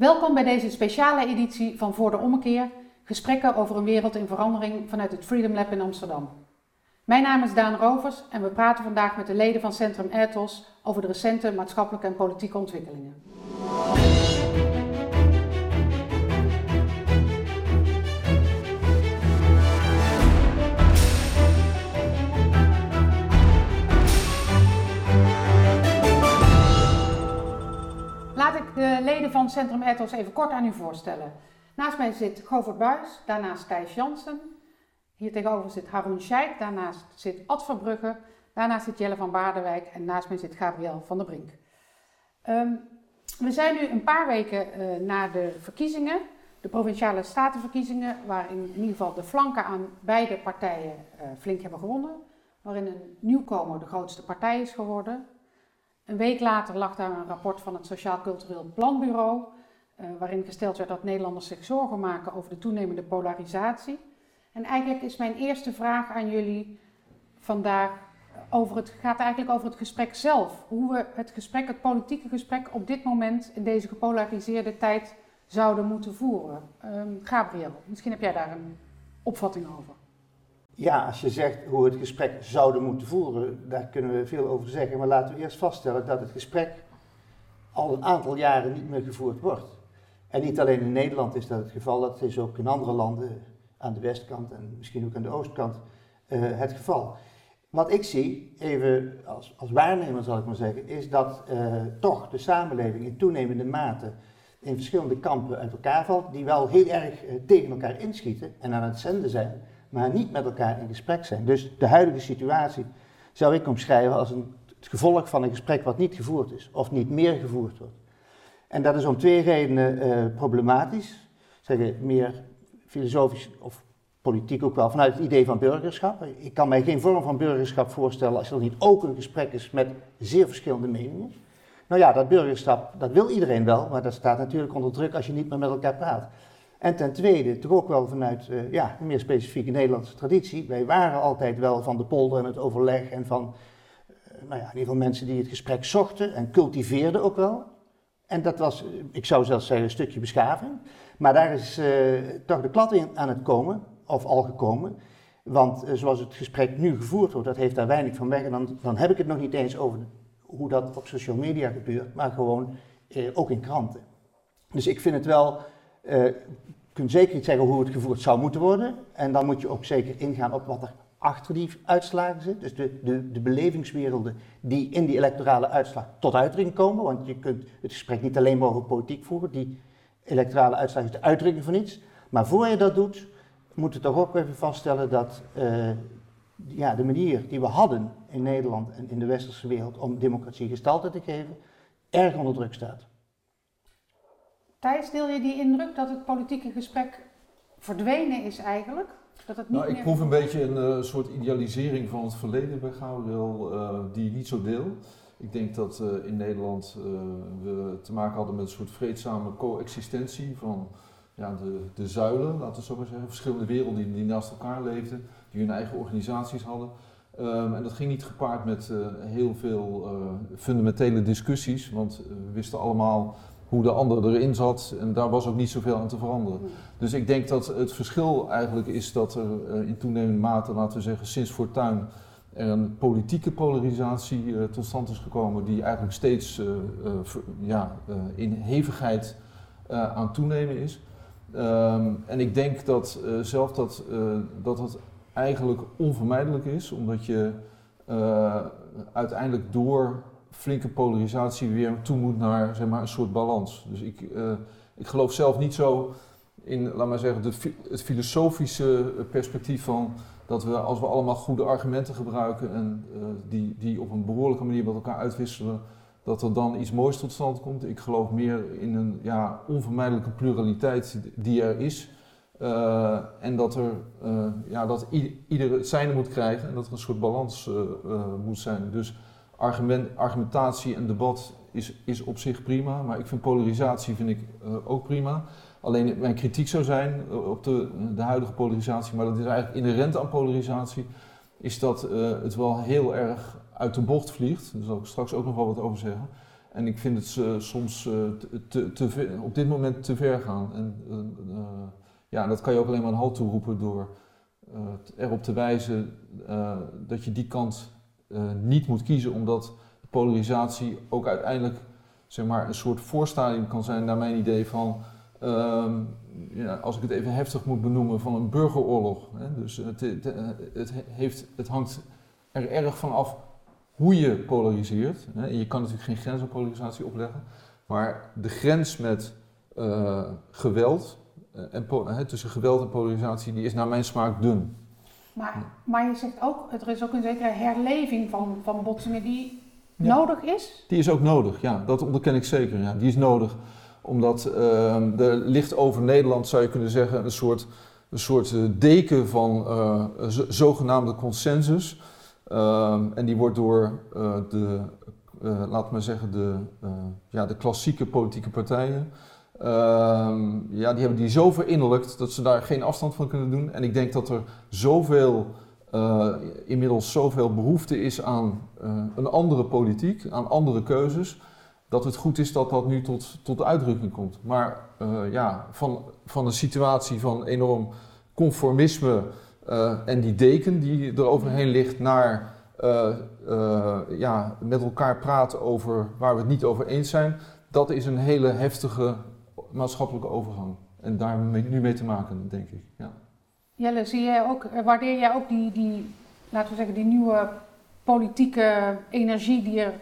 Welkom bij deze speciale editie van Voor de Ommekeer, gesprekken over een wereld in verandering vanuit het Freedom Lab in Amsterdam. Mijn naam is Daan Rovers en we praten vandaag met de leden van Centrum Ethos over de recente maatschappelijke en politieke ontwikkelingen. De leden van Centrum Ethos even kort aan u voorstellen. Naast mij zit Govert Buis, daarnaast Thijs Jansen. Hier tegenover zit Haroun Sheikh, daarnaast zit Ad Verbrugge, daarnaast zit Jelle van Baardenwijk en naast mij zit Gabriel van der Brink. Ehm, we zijn nu een paar weken uh, na de verkiezingen, de provinciale statenverkiezingen, waarin in ieder geval de flanken aan beide partijen uh, flink hebben gewonnen. Waarin een nieuwkomer de grootste partij is geworden, een week later lag daar een rapport van het Sociaal Cultureel Planbureau, uh, waarin gesteld werd dat Nederlanders zich zorgen maken over de toenemende polarisatie. En eigenlijk is mijn eerste vraag aan jullie vandaag over het, gaat eigenlijk over het gesprek zelf. Hoe we het gesprek, het politieke gesprek op dit moment in deze gepolariseerde tijd zouden moeten voeren. Um, Gabriel, misschien heb jij daar een opvatting over. Ja, als je zegt hoe we het gesprek zouden moeten voeren, daar kunnen we veel over zeggen. Maar laten we eerst vaststellen dat het gesprek al een aantal jaren niet meer gevoerd wordt. En niet alleen in Nederland is dat het geval, dat is ook in andere landen aan de westkant en misschien ook aan de oostkant uh, het geval. Wat ik zie, even als, als waarnemer zal ik maar zeggen, is dat uh, toch de samenleving in toenemende mate in verschillende kampen uit elkaar valt, die wel heel erg uh, tegen elkaar inschieten en aan het zenden zijn maar niet met elkaar in gesprek zijn. Dus de huidige situatie zou ik omschrijven als een, het gevolg van een gesprek wat niet gevoerd is, of niet meer gevoerd wordt. En dat is om twee redenen uh, problematisch. Zeggen meer filosofisch of politiek ook wel, vanuit het idee van burgerschap. Ik kan mij geen vorm van burgerschap voorstellen als er niet ook een gesprek is met zeer verschillende meningen. Nou ja, dat burgerschap, dat wil iedereen wel, maar dat staat natuurlijk onder druk als je niet meer met elkaar praat. En ten tweede, toch ook wel vanuit uh, ja, een meer specifieke Nederlandse traditie. Wij waren altijd wel van de polder en het overleg en van, uh, nou ja, in ieder geval mensen die het gesprek zochten en cultiveerden ook wel. En dat was, ik zou zelfs zeggen, een stukje beschaving. Maar daar is toch de klad in aan het komen, of al gekomen. Want zoals het gesprek nu gevoerd wordt, dat heeft daar weinig van weg. En dan, dan heb ik het nog niet eens over hoe dat op social media gebeurt, maar gewoon ook in kranten. Dus ik vind het wel uh, kunt zeker niet zeggen hoe het gevoerd zou moeten worden. En dan moet je ook zeker ingaan op wat er achter die uitslagen zit. Dus de, de, de belevingswerelden die in die electorale uitslag tot uitdrukking komen. Want je kunt het gesprek niet alleen maar over politiek voeren. Die electorale uitslag is de uitdrukking van iets. Maar voor je dat doet, moet je toch ook even vaststellen dat uh, ja, de manier die we hadden in Nederland en in de westerse wereld om democratie gestalte te geven, erg onder druk staat. Thijs, deel je die indruk dat het politieke gesprek verdwenen is eigenlijk? Dat het niet nou, ik proef een beetje een uh, soort idealisering van het verleden bij Gabriel, uh, die ik niet zo deel. Ik denk dat uh, in Nederland we te maken hadden met een soort vreedzame coexistentie van ja, de, de zuilen, laten we zo maar zeggen. Verschillende werelden die, die naast elkaar leefden, die hun eigen organisaties hadden. Um, en dat ging niet gepaard met heel veel fundamentele discussies, want we wisten allemaal hoe de ander erin zat. En daar was ook niet zoveel aan te veranderen. Dus ik denk dat het verschil eigenlijk is dat er uh, in toenemende mate, laten we zeggen, sinds Fortuin er een politieke polarisatie uh, tot stand is gekomen die eigenlijk steeds uh, ja, in hevigheid aan toenemen is. Um, en ik denk dat zelf dat, dat het eigenlijk onvermijdelijk is, omdat je uiteindelijk door flinke polarisatie weer toe moet naar zeg maar, een soort balans. Dus ik, uh, ik geloof zelf niet zo in, laat maar zeggen, de, het filosofische perspectief van dat we als we allemaal goede argumenten gebruiken en uh, die, die op een behoorlijke manier met elkaar uitwisselen, dat er dan iets moois tot stand komt. Ik geloof meer in een ja, onvermijdelijke pluraliteit die er is. En dat, er, ja, dat ieder het zijne moet krijgen en dat er een soort balans moet zijn. Dus argument, argumentatie en debat is, is op zich prima, maar ik vind polarisatie vind ik, uh, ook prima. Alleen mijn kritiek zou zijn uh, op de, de huidige polarisatie, maar dat is eigenlijk inherent aan polarisatie, is dat uh, het wel heel erg uit de bocht vliegt. Daar zal ik straks ook nog wel wat over zeggen. En ik vind het soms te, op dit moment te ver gaan. En ja, dat kan je ook alleen maar een halt toeroepen door erop te wijzen dat je die kant niet moet kiezen, omdat polarisatie ook uiteindelijk zeg maar, een soort voorstadium kan zijn, naar mijn idee, van, ehm, ja, als ik het even heftig moet benoemen, van een burgeroorlog. Hè. Dus het, het, het, heeft, het hangt er erg van af hoe je polariseert. Hè. Je kan natuurlijk geen grens op polarisatie opleggen, maar de grens met uh, geweld, uh, en tussen geweld en polarisatie, die is naar mijn smaak dun. Maar, maar je zegt ook, er is ook een zekere herleving van, van botsingen die nodig is? Die is ook nodig, ja. Dat onderken ik zeker. Ja. Die is nodig. Omdat uh, er ligt over Nederland, zou je kunnen zeggen, een soort, een soort uh, deken van uh, zogenaamde consensus. Ehm, en die wordt door uh, de, laten we zeggen, de, ja, de klassieke politieke partijen. Ehm, ja, die hebben die zo verinnerlijkt dat ze daar geen afstand van kunnen doen. En ik denk dat er zoveel uh, inmiddels zoveel behoefte is aan uh, een andere politiek, aan andere keuzes, dat het goed is dat dat nu tot, tot uitdrukking komt. Maar uh, ja, van, van een situatie van enorm conformisme en die deken die er overheen ligt naar ja, met elkaar praten over waar we het niet over eens zijn, dat is een hele heftige maatschappelijke overgang. En daar nu mee te maken, denk ik. Ja. Jelle, zie jij ook, eh, waardeer jij ook die, die, laten we zeggen, die nieuwe politieke energie die er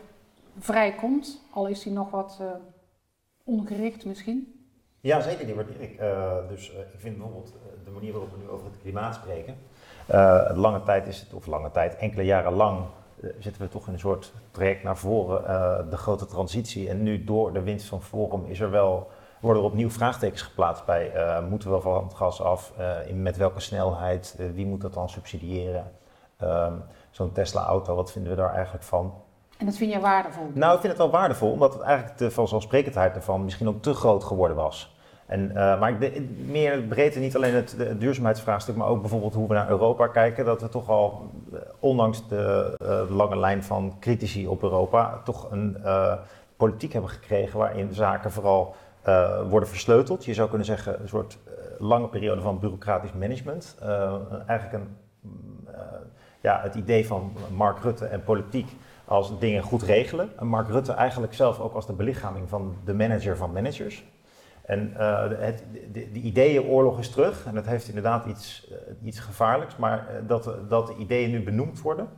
vrijkomt? Al is die nog wat uh, ongericht misschien? Ja, zeker, die waardeer ik. Uh, dus uh, ik vind bijvoorbeeld de manier waarop we nu over het klimaat spreken. lange tijd is het, of lange tijd, enkele jaren lang zitten we toch in een soort traject naar voren, de grote transitie. En nu door de winst van Forum is er wel worden er opnieuw vraagtekens geplaatst bij, uh, moeten we van het gas af, uh, in, met welke snelheid, uh, wie moet dat dan subsidiëren? Um, Zo'n Tesla-auto, wat vinden we daar eigenlijk van? En dat vind je waardevol? Nou, ik vind het wel waardevol, omdat het eigenlijk de vanzelfsprekendheid ervan misschien ook te groot geworden was. En, maar de, meer breedte, niet alleen het, het, duurzaamheidsvraagstuk, maar ook bijvoorbeeld hoe we naar Europa kijken. Dat we toch al, ondanks de lange lijn van critici op Europa, toch een politiek hebben gekregen waarin zaken vooral uh, worden versleuteld. Je zou kunnen zeggen een soort uh, lange periode van bureaucratisch management. Uh, eigenlijk een, ja, het idee van Mark Rutte en politiek als dingen goed regelen. En Mark Rutte eigenlijk zelf ook als de belichaming van de manager van managers. En het, de, de, ideeënoorlog is terug en dat heeft inderdaad iets, iets gevaarlijks, maar dat, dat de ideeën nu benoemd worden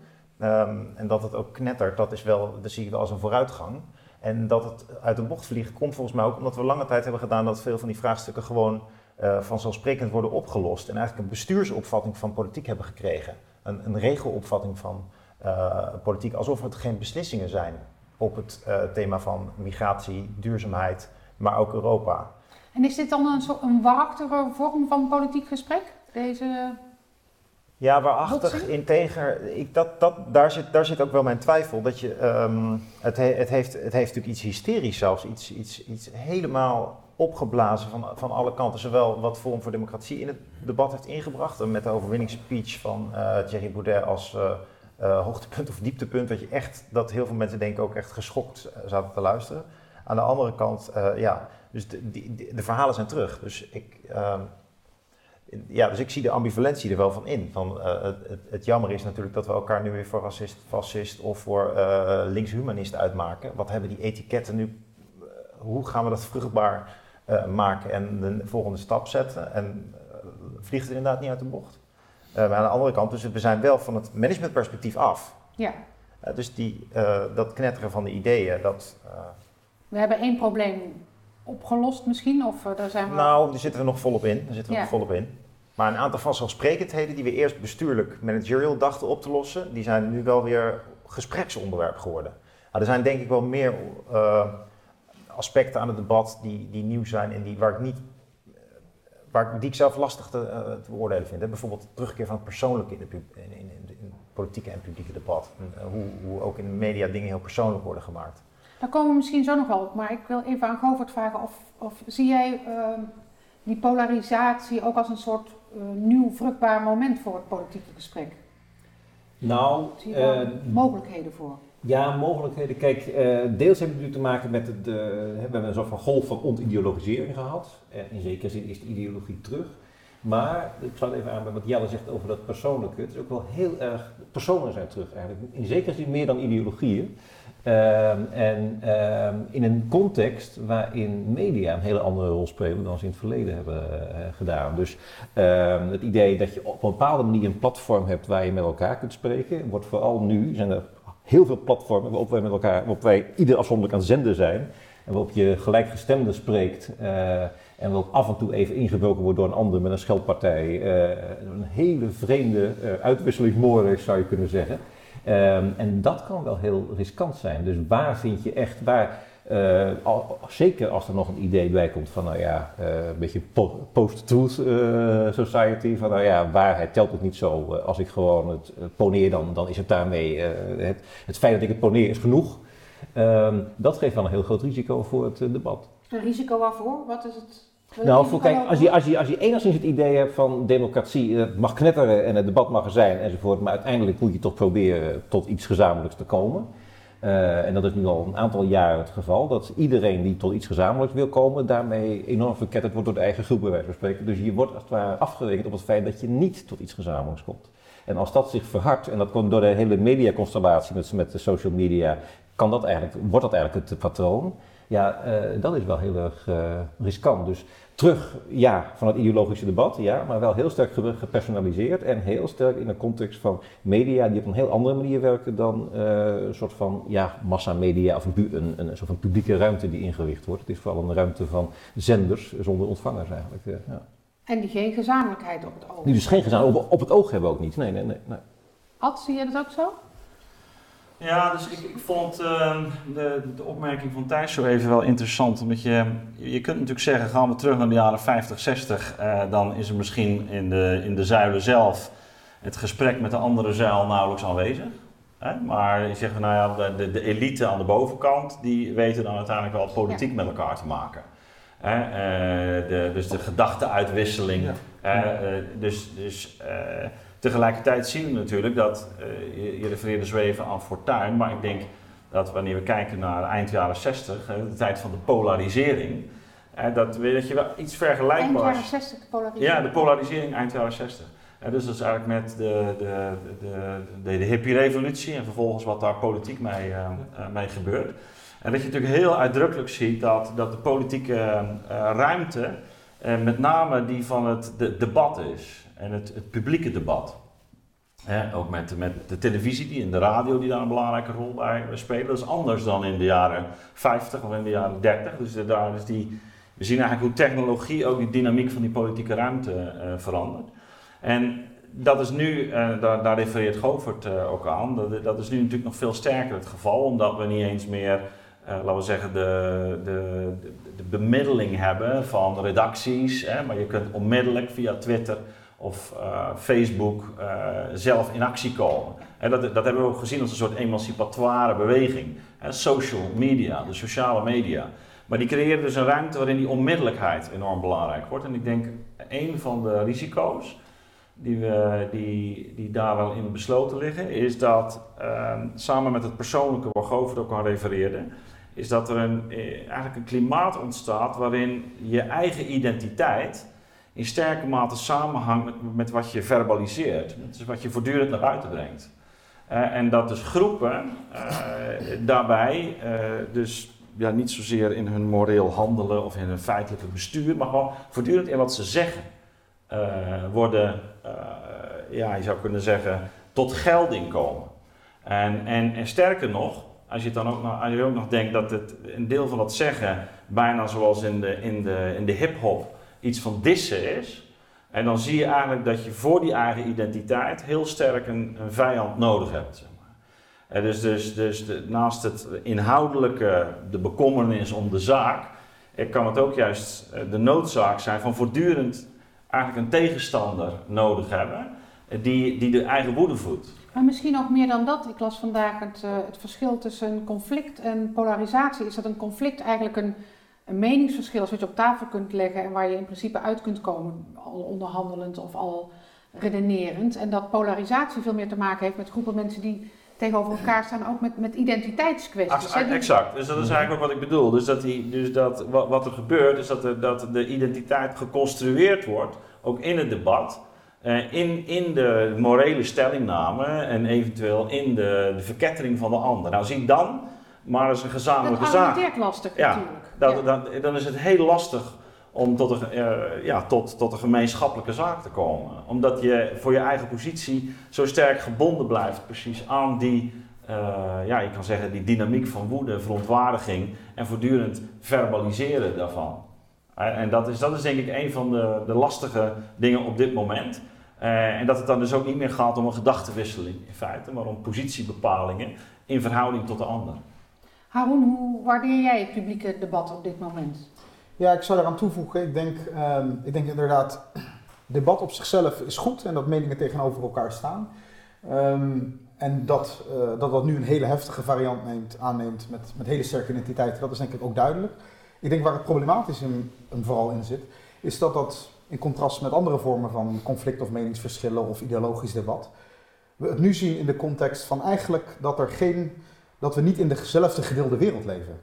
um, en dat het ook knettert, dat, is wel, dat zie je wel als een vooruitgang. En dat het uit de bocht vliegt komt volgens mij ook omdat we lange tijd hebben gedaan dat veel van die vraagstukken gewoon uh, vanzelfsprekend worden opgelost. En eigenlijk een bestuursopvatting van politiek hebben gekregen. Een, een regelopvatting van uh, politiek, alsof het geen beslissingen zijn op het uh, thema van migratie, duurzaamheid, maar ook Europa. En is dit dan een, soort, een vorm van politiek gesprek? Deze ja, waarachtig, integer, ik, dat, dat, daar, zit, daar zit ook wel mijn twijfel. Dat je, um, het, he, het, heeft, het heeft natuurlijk iets hysterisch zelfs, iets, iets, iets helemaal opgeblazen van, van alle kanten. Zowel wat Forum voor Democratie in het debat heeft ingebracht, met de overwinningsspeech van uh, Thierry Baudet als uh, uh, hoogtepunt of dieptepunt, dat je echt, dat heel veel mensen denk ik ook echt geschokt zaten te luisteren. Aan de andere kant, ja, dus de, de, de, verhalen zijn terug. Dus ik... Ja, dus ik zie de ambivalentie er wel van in. Van, uh, het, het, jammer is natuurlijk dat we elkaar nu weer voor racist, fascist of voor uh, linkshumanist uitmaken. Wat hebben die etiketten nu? Uh, hoe gaan we dat vruchtbaar maken en de volgende stap zetten? En vliegt het inderdaad niet uit de bocht. maar aan de andere kant, dus we zijn wel van het managementperspectief af. Ja. dus die, dat knetteren van de ideeën, dat... we hebben één probleem opgelost misschien? Of daar zijn we... Nou, daar zitten we nog volop in. Daar zitten we nog volop in. Maar een aantal vanzelfsprekendheden die we eerst bestuurlijk managerial dachten op te lossen, die zijn nu wel weer gespreksonderwerp geworden. Nou, er zijn denk ik wel meer uh, aspecten aan het debat die, die nieuw zijn en die, waar ik niet, waar, die ik zelf lastig te, te beoordelen vind. Hè. Bijvoorbeeld terugkeer van het persoonlijke in, de, in, in, in, politieke en publieke debat. En, uh, hoe, ook in de media dingen heel persoonlijk worden gemaakt. Daar komen we misschien zo nog wel op, maar ik wil even aan Govert vragen of, of zie jij ehm, die polarisatie ook als een soort nieuw vruchtbaar moment voor het politieke gesprek? Nou, Zie je uh, mogelijkheden voor? Ja, mogelijkheden. Kijk, eh, deels hebben we natuurlijk te maken met de, we hebben een soort van golf van ontideologisering gehad. En in zekere zin is de ideologie terug. Maar ik sluit even aan bij wat Jelle zegt over dat persoonlijke. Het is ook wel heel erg, personen zijn terug eigenlijk. In zekere zin meer dan ideologieën. Ehm, en ehm, in een context waarin media een hele andere rol spelen dan ze in het verleden hebben eh, gedaan. Dus ehm, het idee dat je op een bepaalde manier een platform hebt waar je met elkaar kunt spreken, wordt vooral nu, zijn er heel veel platformen waarop wij met elkaar, waarop wij ieder afzonderlijk aan zenden zijn. En waarop je gelijkgestemde spreekt. Uh, en waarop af en toe even ingebroken wordt door een ander met een scheldpartij. Uh, een hele vreemde uh, uitwisseling zou je kunnen zeggen. Um, en dat kan wel heel riskant zijn. Dus waar vind je echt, waar, al, zeker als er nog een idee bij komt van, nou ja, uh, een beetje po post-truth uh, society, van nou ja, waarheid telt het niet zo. als ik gewoon het poneer, dan, dan is het daarmee, het, het feit dat ik het poneer is genoeg. Um, dat geeft wel een heel groot risico voor het debat. Een risico waarvoor? Wat is het? Nou, voor, kijk, als je, als, je, als je enigszins het idee hebt van democratie, het mag knetteren en het debat mag er zijn enzovoort, maar uiteindelijk moet je toch proberen tot iets gezamenlijks te komen. Uh, en dat is nu al een aantal jaren het geval, dat iedereen die tot iets gezamenlijks wil komen, daarmee enorm verketterd wordt door de eigen groep, bij wijze van spreken. Dus je wordt als het ware afgerekend op het feit dat je niet tot iets gezamenlijks komt. En als dat zich verhardt, en dat komt door de hele mediaconstellatie met, met de social media, kan dat eigenlijk, wordt dat eigenlijk het patroon. Ja, uh, dat is wel heel erg uh, riskant. Dus terug, ja, van het ideologische debat, ja, maar wel heel sterk gepersonaliseerd en heel sterk in de context van media die op een heel andere manier werken dan uh, een soort van ja, massamedia of een, een, een, soort van publieke ruimte die ingericht wordt. Het is vooral een ruimte van zenders zonder ontvangers eigenlijk. ja. En die geen gezamenlijkheid op het oog. Die dus geen gezamenlijkheid op, op het oog hebben ook niet. Nee, nee, nee. nee. Ad, zie je dat ook zo? Ja, dus ik, ik vond uh, de, de opmerking van Thijs zo even wel interessant. Omdat je, je kunt natuurlijk zeggen, gaan we terug naar de jaren 50, 60, uh, dan is er misschien in de, in de zuilen zelf het gesprek met de andere zuil nauwelijks aanwezig. Hè? Maar je zegt, nou ja, de, de, elite aan de bovenkant, die weten dan uiteindelijk wel politiek ja. met elkaar te maken. Hè? Uh, de, dus de gedachteuitwisseling. Ja. dus dus Tegelijkertijd zien we natuurlijk dat, uh, je, je refereerde zo even aan Fortuin, maar ik denk dat wanneer we kijken naar eind jaren 60, uh, de tijd van de polarisering, uh, dat, dat je wel iets vergelijkbaars... Eind jaren 60, de polarisering? Ja, de polarisering eind jaren 60. dus dat is eigenlijk met de, de, de, de, de hippie-revolutie en vervolgens wat daar politiek mee, mee gebeurt. En dat je natuurlijk heel uitdrukkelijk ziet dat, dat de politieke ruimte, met name die van het de, debat is en het, het publieke debat. ook met, met de televisie die, en de radio die daar een belangrijke rol bij spelen. Dat is anders dan in de jaren 50 of in de jaren 30. Dus daar is die, we zien eigenlijk hoe technologie ook die dynamiek van die politieke ruimte uh, verandert. En dat is nu, uh, daar, daar, refereert Govert uh, ook aan, dat, dat, is nu natuurlijk nog veel sterker het geval, omdat we niet eens meer, laten we zeggen, de, de, de, bemiddeling hebben van redacties. Hè, maar je kunt onmiddellijk via Twitter of uh, Facebook uh, zelf in actie komen. En dat, dat hebben we ook gezien als een soort emancipatoire beweging. Hè, social media, de sociale media. Maar die creëren dus een ruimte waarin die onmiddellijkheid enorm belangrijk wordt. En ik denk een van de risico's die, we, die, die daar wel in besloten liggen, is dat uh, samen met het persoonlijke waar Govert ook aan refereerde, is dat er een, eh, eigenlijk een klimaat ontstaat waarin je eigen identiteit in sterke mate samenhangt met, wat je verbaliseert. Dat is wat je voortdurend naar buiten brengt. Uh, en dat dus groepen uh, daarbij, uh, dus ja, niet zozeer in hun moreel handelen of in hun feitelijke bestuur, maar gewoon voortdurend in wat ze zeggen, worden, ja, je zou kunnen zeggen, tot gelding komen. En, en, en sterker nog, als je dan ook nog, als je ook nog denkt dat het, een deel van dat zeggen, bijna zoals in de, in de, in de hip-hop, iets van dissen is. En dan zie je eigenlijk dat je voor die eigen identiteit heel sterk een, een vijand nodig hebt. Zeg maar. En dus dus, dus naast het inhoudelijke, de bekommernis om de zaak, kan het ook juist de noodzaak zijn van voortdurend eigenlijk een tegenstander nodig hebben die, die de eigen woede voedt. Maar misschien ook meer dan dat. Ik las vandaag het, uh, het verschil tussen conflict en polarisatie. Is dat een conflict eigenlijk een een meningsverschil is wat je op tafel kunt leggen en waar je in principe uit kunt komen, al onderhandelend of al redenerend. En dat polarisatie veel meer te maken heeft met groepen mensen die tegenover elkaar staan, ook met, met identiteitskwesties. Ach, exact, dus dat is eigenlijk ook wat ik bedoel. Dus, dat die, dus dat, wat, wat er gebeurt, is dat, er, dat de identiteit geconstrueerd wordt, ook in het debat, eh, in, in de morele stellingname en eventueel in de, de verkettering van de ander. Nou, zie dan maar eens een Dat gezamenlijke zaak. argumenteert lastig Ja, natuurlijk. Ja. dat- dan is het heel lastig om tot een, eh, ja, tot, tot een gemeenschappelijke zaak te komen. Omdat je voor je eigen positie zo sterk gebonden blijft precies aan die, eh, ja, je kan zeggen, die dynamiek van woede, verontwaardiging en voortdurend verbaliseren daarvan. Eh, en dat is, dat is denk ik een van de, de lastige dingen op dit moment. En dat het dan dus ook niet meer gaat om een gedachtenwisseling in feite, maar om positiebepalingen in verhouding tot de ander. Haroon, hoe waardeer jij het publieke debat op dit moment? Ja, ik zou eraan toevoegen. Ik denk, ehm, ik denk inderdaad, debat op zichzelf is goed en dat meningen tegenover elkaar staan. Ehm, en dat, eh, dat dat nu een hele heftige variant neemt, aanneemt met, met hele sterke identiteiten, dat is denk ik ook duidelijk. Ik denk waar het problematisch in, hem vooral in zit, is dat dat in contrast met andere vormen van conflict of meningsverschillen of ideologisch debat, we het nu zien in de context van eigenlijk dat, er geen, dat we niet in dezelfde gedeelde wereld leven.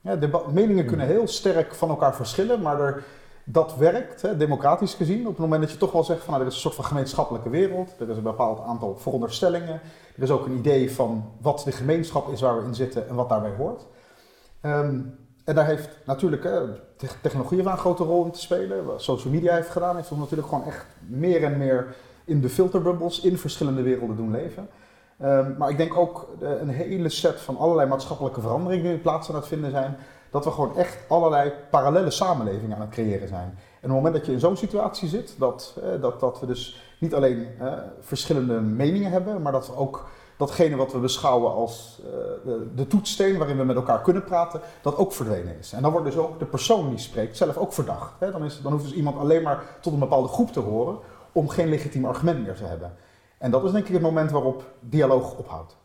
Ja, deba- meningen kunnen heel sterk van elkaar verschillen, maar er, dat werkt, hè, democratisch gezien, op het moment dat je toch wel zegt van nou, er is een soort van gemeenschappelijke wereld, er is een bepaald aantal veronderstellingen, er is ook een idee van wat de gemeenschap is waar we in zitten en wat daarbij hoort. Ehm, en daar heeft natuurlijk hè, te- technologie een grote rol in te spelen. Wat social media heeft gedaan, heeft ons natuurlijk gewoon echt meer en meer in de filterbubbles in verschillende werelden doen leven. Ehm, maar ik denk ook eh, een hele set van allerlei maatschappelijke veranderingen die plaats aan het vinden zijn. Dat we gewoon echt allerlei parallele samenlevingen aan het creëren zijn. En op het moment dat je in zo'n situatie zit, dat, eh, dat, dat we dus niet alleen eh, verschillende meningen hebben, maar dat we ook datgene wat we beschouwen als de, de toetssteen waarin we met elkaar kunnen praten, dat ook verdwenen is. En dan wordt dus ook de persoon die spreekt zelf ook verdacht. Hè? Dan, is, dan hoeft dus iemand alleen maar tot een bepaalde groep te horen om geen legitiem argument meer te hebben. En dat is denk ik het moment waarop dialoog ophoudt.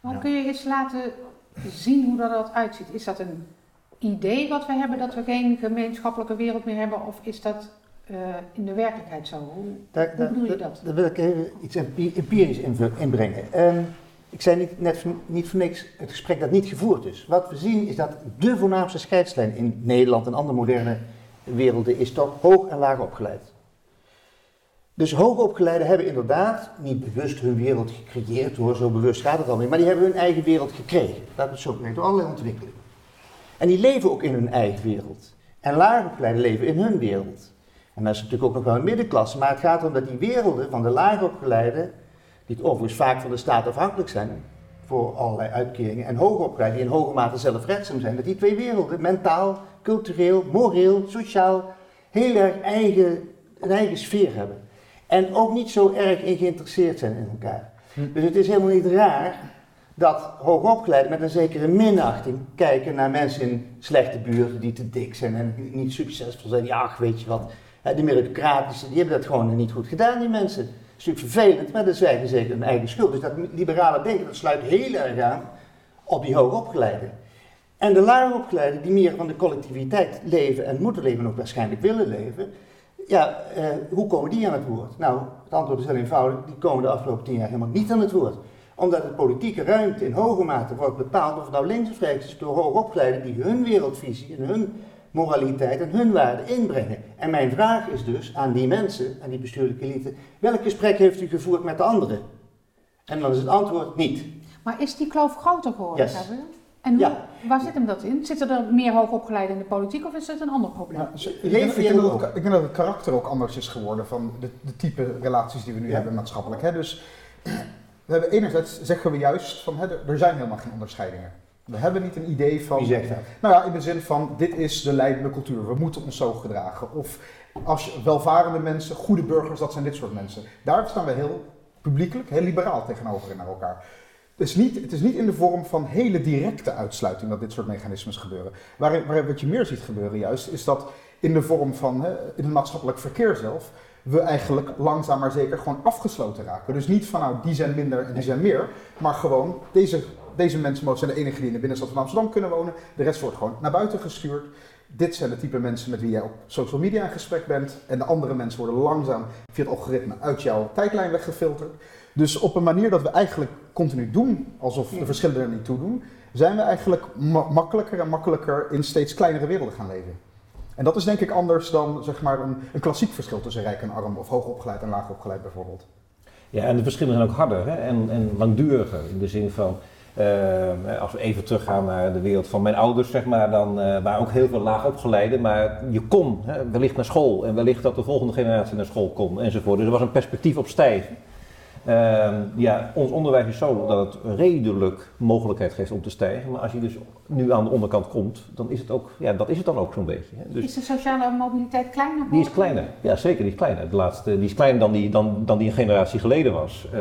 Maar Ja. kun je eens laten zien hoe dat eruit uitziet? Is dat een idee wat we hebben dat we geen gemeenschappelijke wereld meer hebben? Of is dat eh, in de werkelijkheid zo? Hoe, Daar, hoe daar- bedoel je daar- dat? daar wil ik even iets empi- empirisch inbrengen. Ehm, ik zei niet, net voor- niet voor niks het gesprek dat niet gevoerd is. Wat we zien is dat de voornaamste scheidslijn in Nederland en andere moderne werelden is toch hoog en laag opgeleid. Dus hoogopgeleiden hebben inderdaad niet bewust hun wereld gecreëerd hoor, zo bewust gaat het al niet, maar die hebben hun eigen wereld gekregen. Dat is zo gemerkt door allerlei ontwikkelingen. En die leven ook in hun eigen wereld. En laagopgeleiden leven in hun wereld. En dat is natuurlijk ook nog wel een middenklasse, maar het gaat erom dat die werelden van de laagopgeleiden, die overigens vaak van de staat afhankelijk zijn voor allerlei uitkeringen, en hoogopgeleiden die in hoge mate zelfredzaam zijn, dat die twee werelden, mentaal, cultureel, moreel, sociaal, heel erg eigen, een eigen sfeer hebben. En ook niet zo erg in geïnteresseerd zijn in elkaar. Hm. Dus het is helemaal niet raar dat hoogopgeleiden met een zekere minachting kijken naar mensen in slechte buurten die te dik zijn en niet succesvol zijn. Ja, ach, weet je wat, de meritocratische, die hebben dat gewoon niet goed gedaan, die mensen. Dat is natuurlijk vervelend, maar dat is eigenlijk zeker hun eigen schuld. Dus dat liberale denken, dat sluit heel erg aan op die hoogopgeleiden. En de laagopgeleiden die meer van de collectiviteit leven en moeten leven en ook waarschijnlijk willen leven, ja, eh, hoe komen die aan het woord? Nou, het antwoord is heel eenvoudig, die komen de afgelopen tien jaar helemaal niet aan het woord omdat de politieke ruimte in hoge mate wordt bepaald, of het nou links of rechts is, door hoogopgeleiden die hun wereldvisie en hun moraliteit en hun waarden inbrengen. En mijn vraag is dus aan die mensen, aan die bestuurlijke elite, welk gesprek heeft u gevoerd met de anderen? En dan is het antwoord niet. Maar is die kloof groter geworden? Yes. En hoe, Ja. waar zit hem dat in? Zitten er meer hoogopgeleiden in de politiek of is het een ander probleem? Ja, ik, denk, ik, je denk in dat het, ik denk dat het karakter ook anders is geworden van de, de type relaties die we nu Ja. hebben maatschappelijk. Hè? Dus we hebben enerzijds zeggen we juist van hè, er- zijn helemaal geen onderscheidingen. We hebben niet een idee van. Wie zegt dat? Nou ja, in de zin van dit is de leidende cultuur, we moeten ons zo gedragen. Of als welvarende mensen, goede burgers, dat zijn dit soort mensen. Daar staan we heel publiekelijk, heel liberaal tegenover naar elkaar. Het is, niet, in de vorm van hele directe uitsluiting dat dit soort mechanismes gebeuren. Waar, wat je meer ziet gebeuren juist, is dat in de vorm van, hè, in het maatschappelijk verkeer zelf, we eigenlijk langzaam maar zeker gewoon afgesloten raken. Dus niet van nou, die zijn minder en die zijn meer, maar gewoon deze, deze mensen zijn de enige die in de binnenstad van Amsterdam kunnen wonen. De rest wordt gewoon naar buiten gestuurd. dit zijn de type mensen met wie jij op social media in gesprek bent. En de andere mensen worden langzaam via het algoritme uit jouw tijdlijn weggefilterd. Dus op een manier dat we eigenlijk continu doen, alsof de verschillen er niet toe doen, zijn we eigenlijk ma- makkelijker en makkelijker in steeds kleinere werelden gaan leven. En dat is denk ik anders dan zeg maar, een, een klassiek verschil tussen rijk en arm, of hoogopgeleid en laagopgeleid bijvoorbeeld. Ja, en de verschillen zijn ook harder hè? En, en langduriger. In de zin van, eh, als we even teruggaan naar de wereld van mijn ouders, zeg maar, dan eh, waren ook heel veel laag opgeleiden, maar je kon hè, wellicht naar school en wellicht dat de volgende generatie naar school kon enzovoort. Dus er was een perspectief op stijgen. Ehm, ja, ons onderwijs is zo dat het redelijk mogelijkheid geeft om te stijgen, maar als je dus nu aan de onderkant komt, dan is het ook, ja, dat is het dan ook zo'n beetje. Hè? Dus Is de sociale mobiliteit kleiner die is kleiner, ja zeker, die is kleiner. De laatste, die is kleiner dan die, dan, dan die een generatie geleden was. Eh,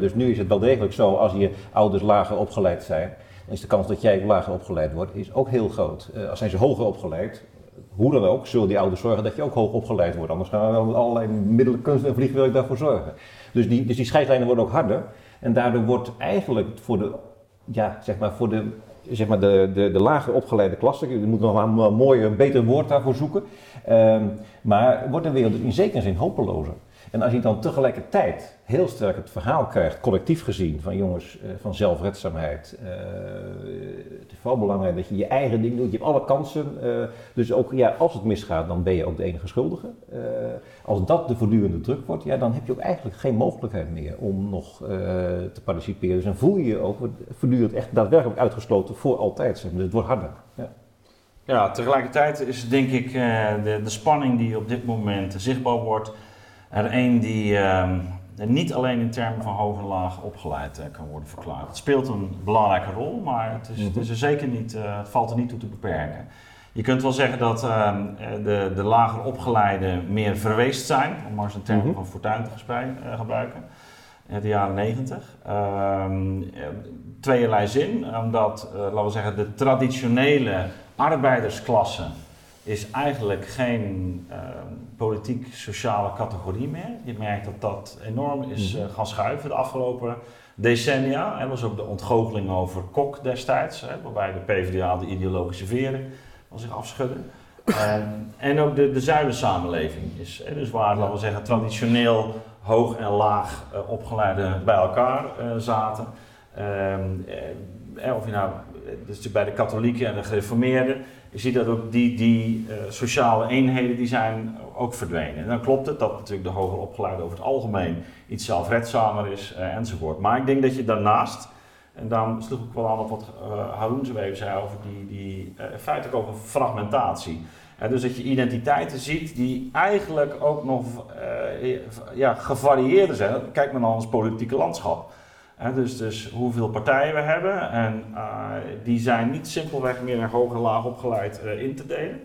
dus nu is het wel degelijk zo, als je ouders lager opgeleid zijn, dan is de kans dat jij lager opgeleid wordt, is ook heel groot. Eh, als zijn ze hoger opgeleid, hoe dan ook, zullen die ouders zorgen dat je ook hoog opgeleid wordt. Anders gaan we wel met allerlei middelen, kunst en vliegwerk daarvoor zorgen. Dus die, dus die scheidslijnen worden ook harder. En daardoor wordt eigenlijk voor de, ja, zeg maar, voor de, zeg maar de, de, de lager opgeleide klasse, je moet nog maar een mooier, een beter woord daarvoor zoeken. Ehm, maar wordt de wereld in zekere zin hopelozer. En als je dan tegelijkertijd heel sterk het verhaal krijgt, collectief gezien, van jongens, eh, van zelfredzaamheid. eh, het is vooral belangrijk dat je je eigen ding doet, je hebt alle kansen. eh, dus ook, ja, als het misgaat, dan ben je ook de enige schuldige. Als dat de voortdurende druk wordt, ja, dan heb je ook eigenlijk geen mogelijkheid meer om nog te participeren. Dus dan voel je je ook voortdurend echt daadwerkelijk uitgesloten voor altijd. Zeg maar. Dus het wordt harder. Ja. Ja, tegelijkertijd is denk ik de, de spanning die op dit moment zichtbaar wordt, er een die ehm, niet alleen in termen van hoog en laag opgeleid eh, kan worden verklaard. Het speelt een belangrijke rol, maar het, is, het, is er zeker niet, eh, het valt er niet toe te beperken. Je kunt wel zeggen dat ehm, eh, de, de lager opgeleiden meer verweest zijn, om maar eens een term Mhm. van Fortuyn te gebruiken, in de jaren negentig. Ehm, eh, tweeërlei zin, omdat, laten we zeggen, de traditionele arbeidersklasse is eigenlijk geen ehm, politiek-sociale categorie meer. Je merkt dat dat enorm is eh, gaan schuiven de afgelopen decennia. Er was ook de ontgoocheling over Kok destijds, hè, waarbij de PvdA de ideologische veren van zich afschudde. Ehm, en ook de, de zuidensamenleving is, hè, dus waar, laten we zeggen, traditioneel hoog en laag eh, opgeleide bij elkaar eh, zaten. Ehm, eh, eh, of je nou, dus bij de katholieken en de gereformeerden, je ziet dat ook die, die eh, sociale eenheden die zijn ook verdwenen. En dan klopt het dat natuurlijk de hoger opgeleide over het algemeen iets zelfredzamer is eh, enzovoort. Maar ik denk dat je daarnaast, en daarom sloeg ik wel aan op wat uh, Haroon zo even zei over die, die eh, feitelijk over fragmentatie. Dus dat je identiteiten ziet die eigenlijk ook nog eh, ja, gevarieerder zijn. Kijk maar naar ons politieke landschap. Dus, dus hoeveel partijen we hebben. En eh, die zijn niet simpelweg meer in hoog en laag opgeleid eh, in te delen.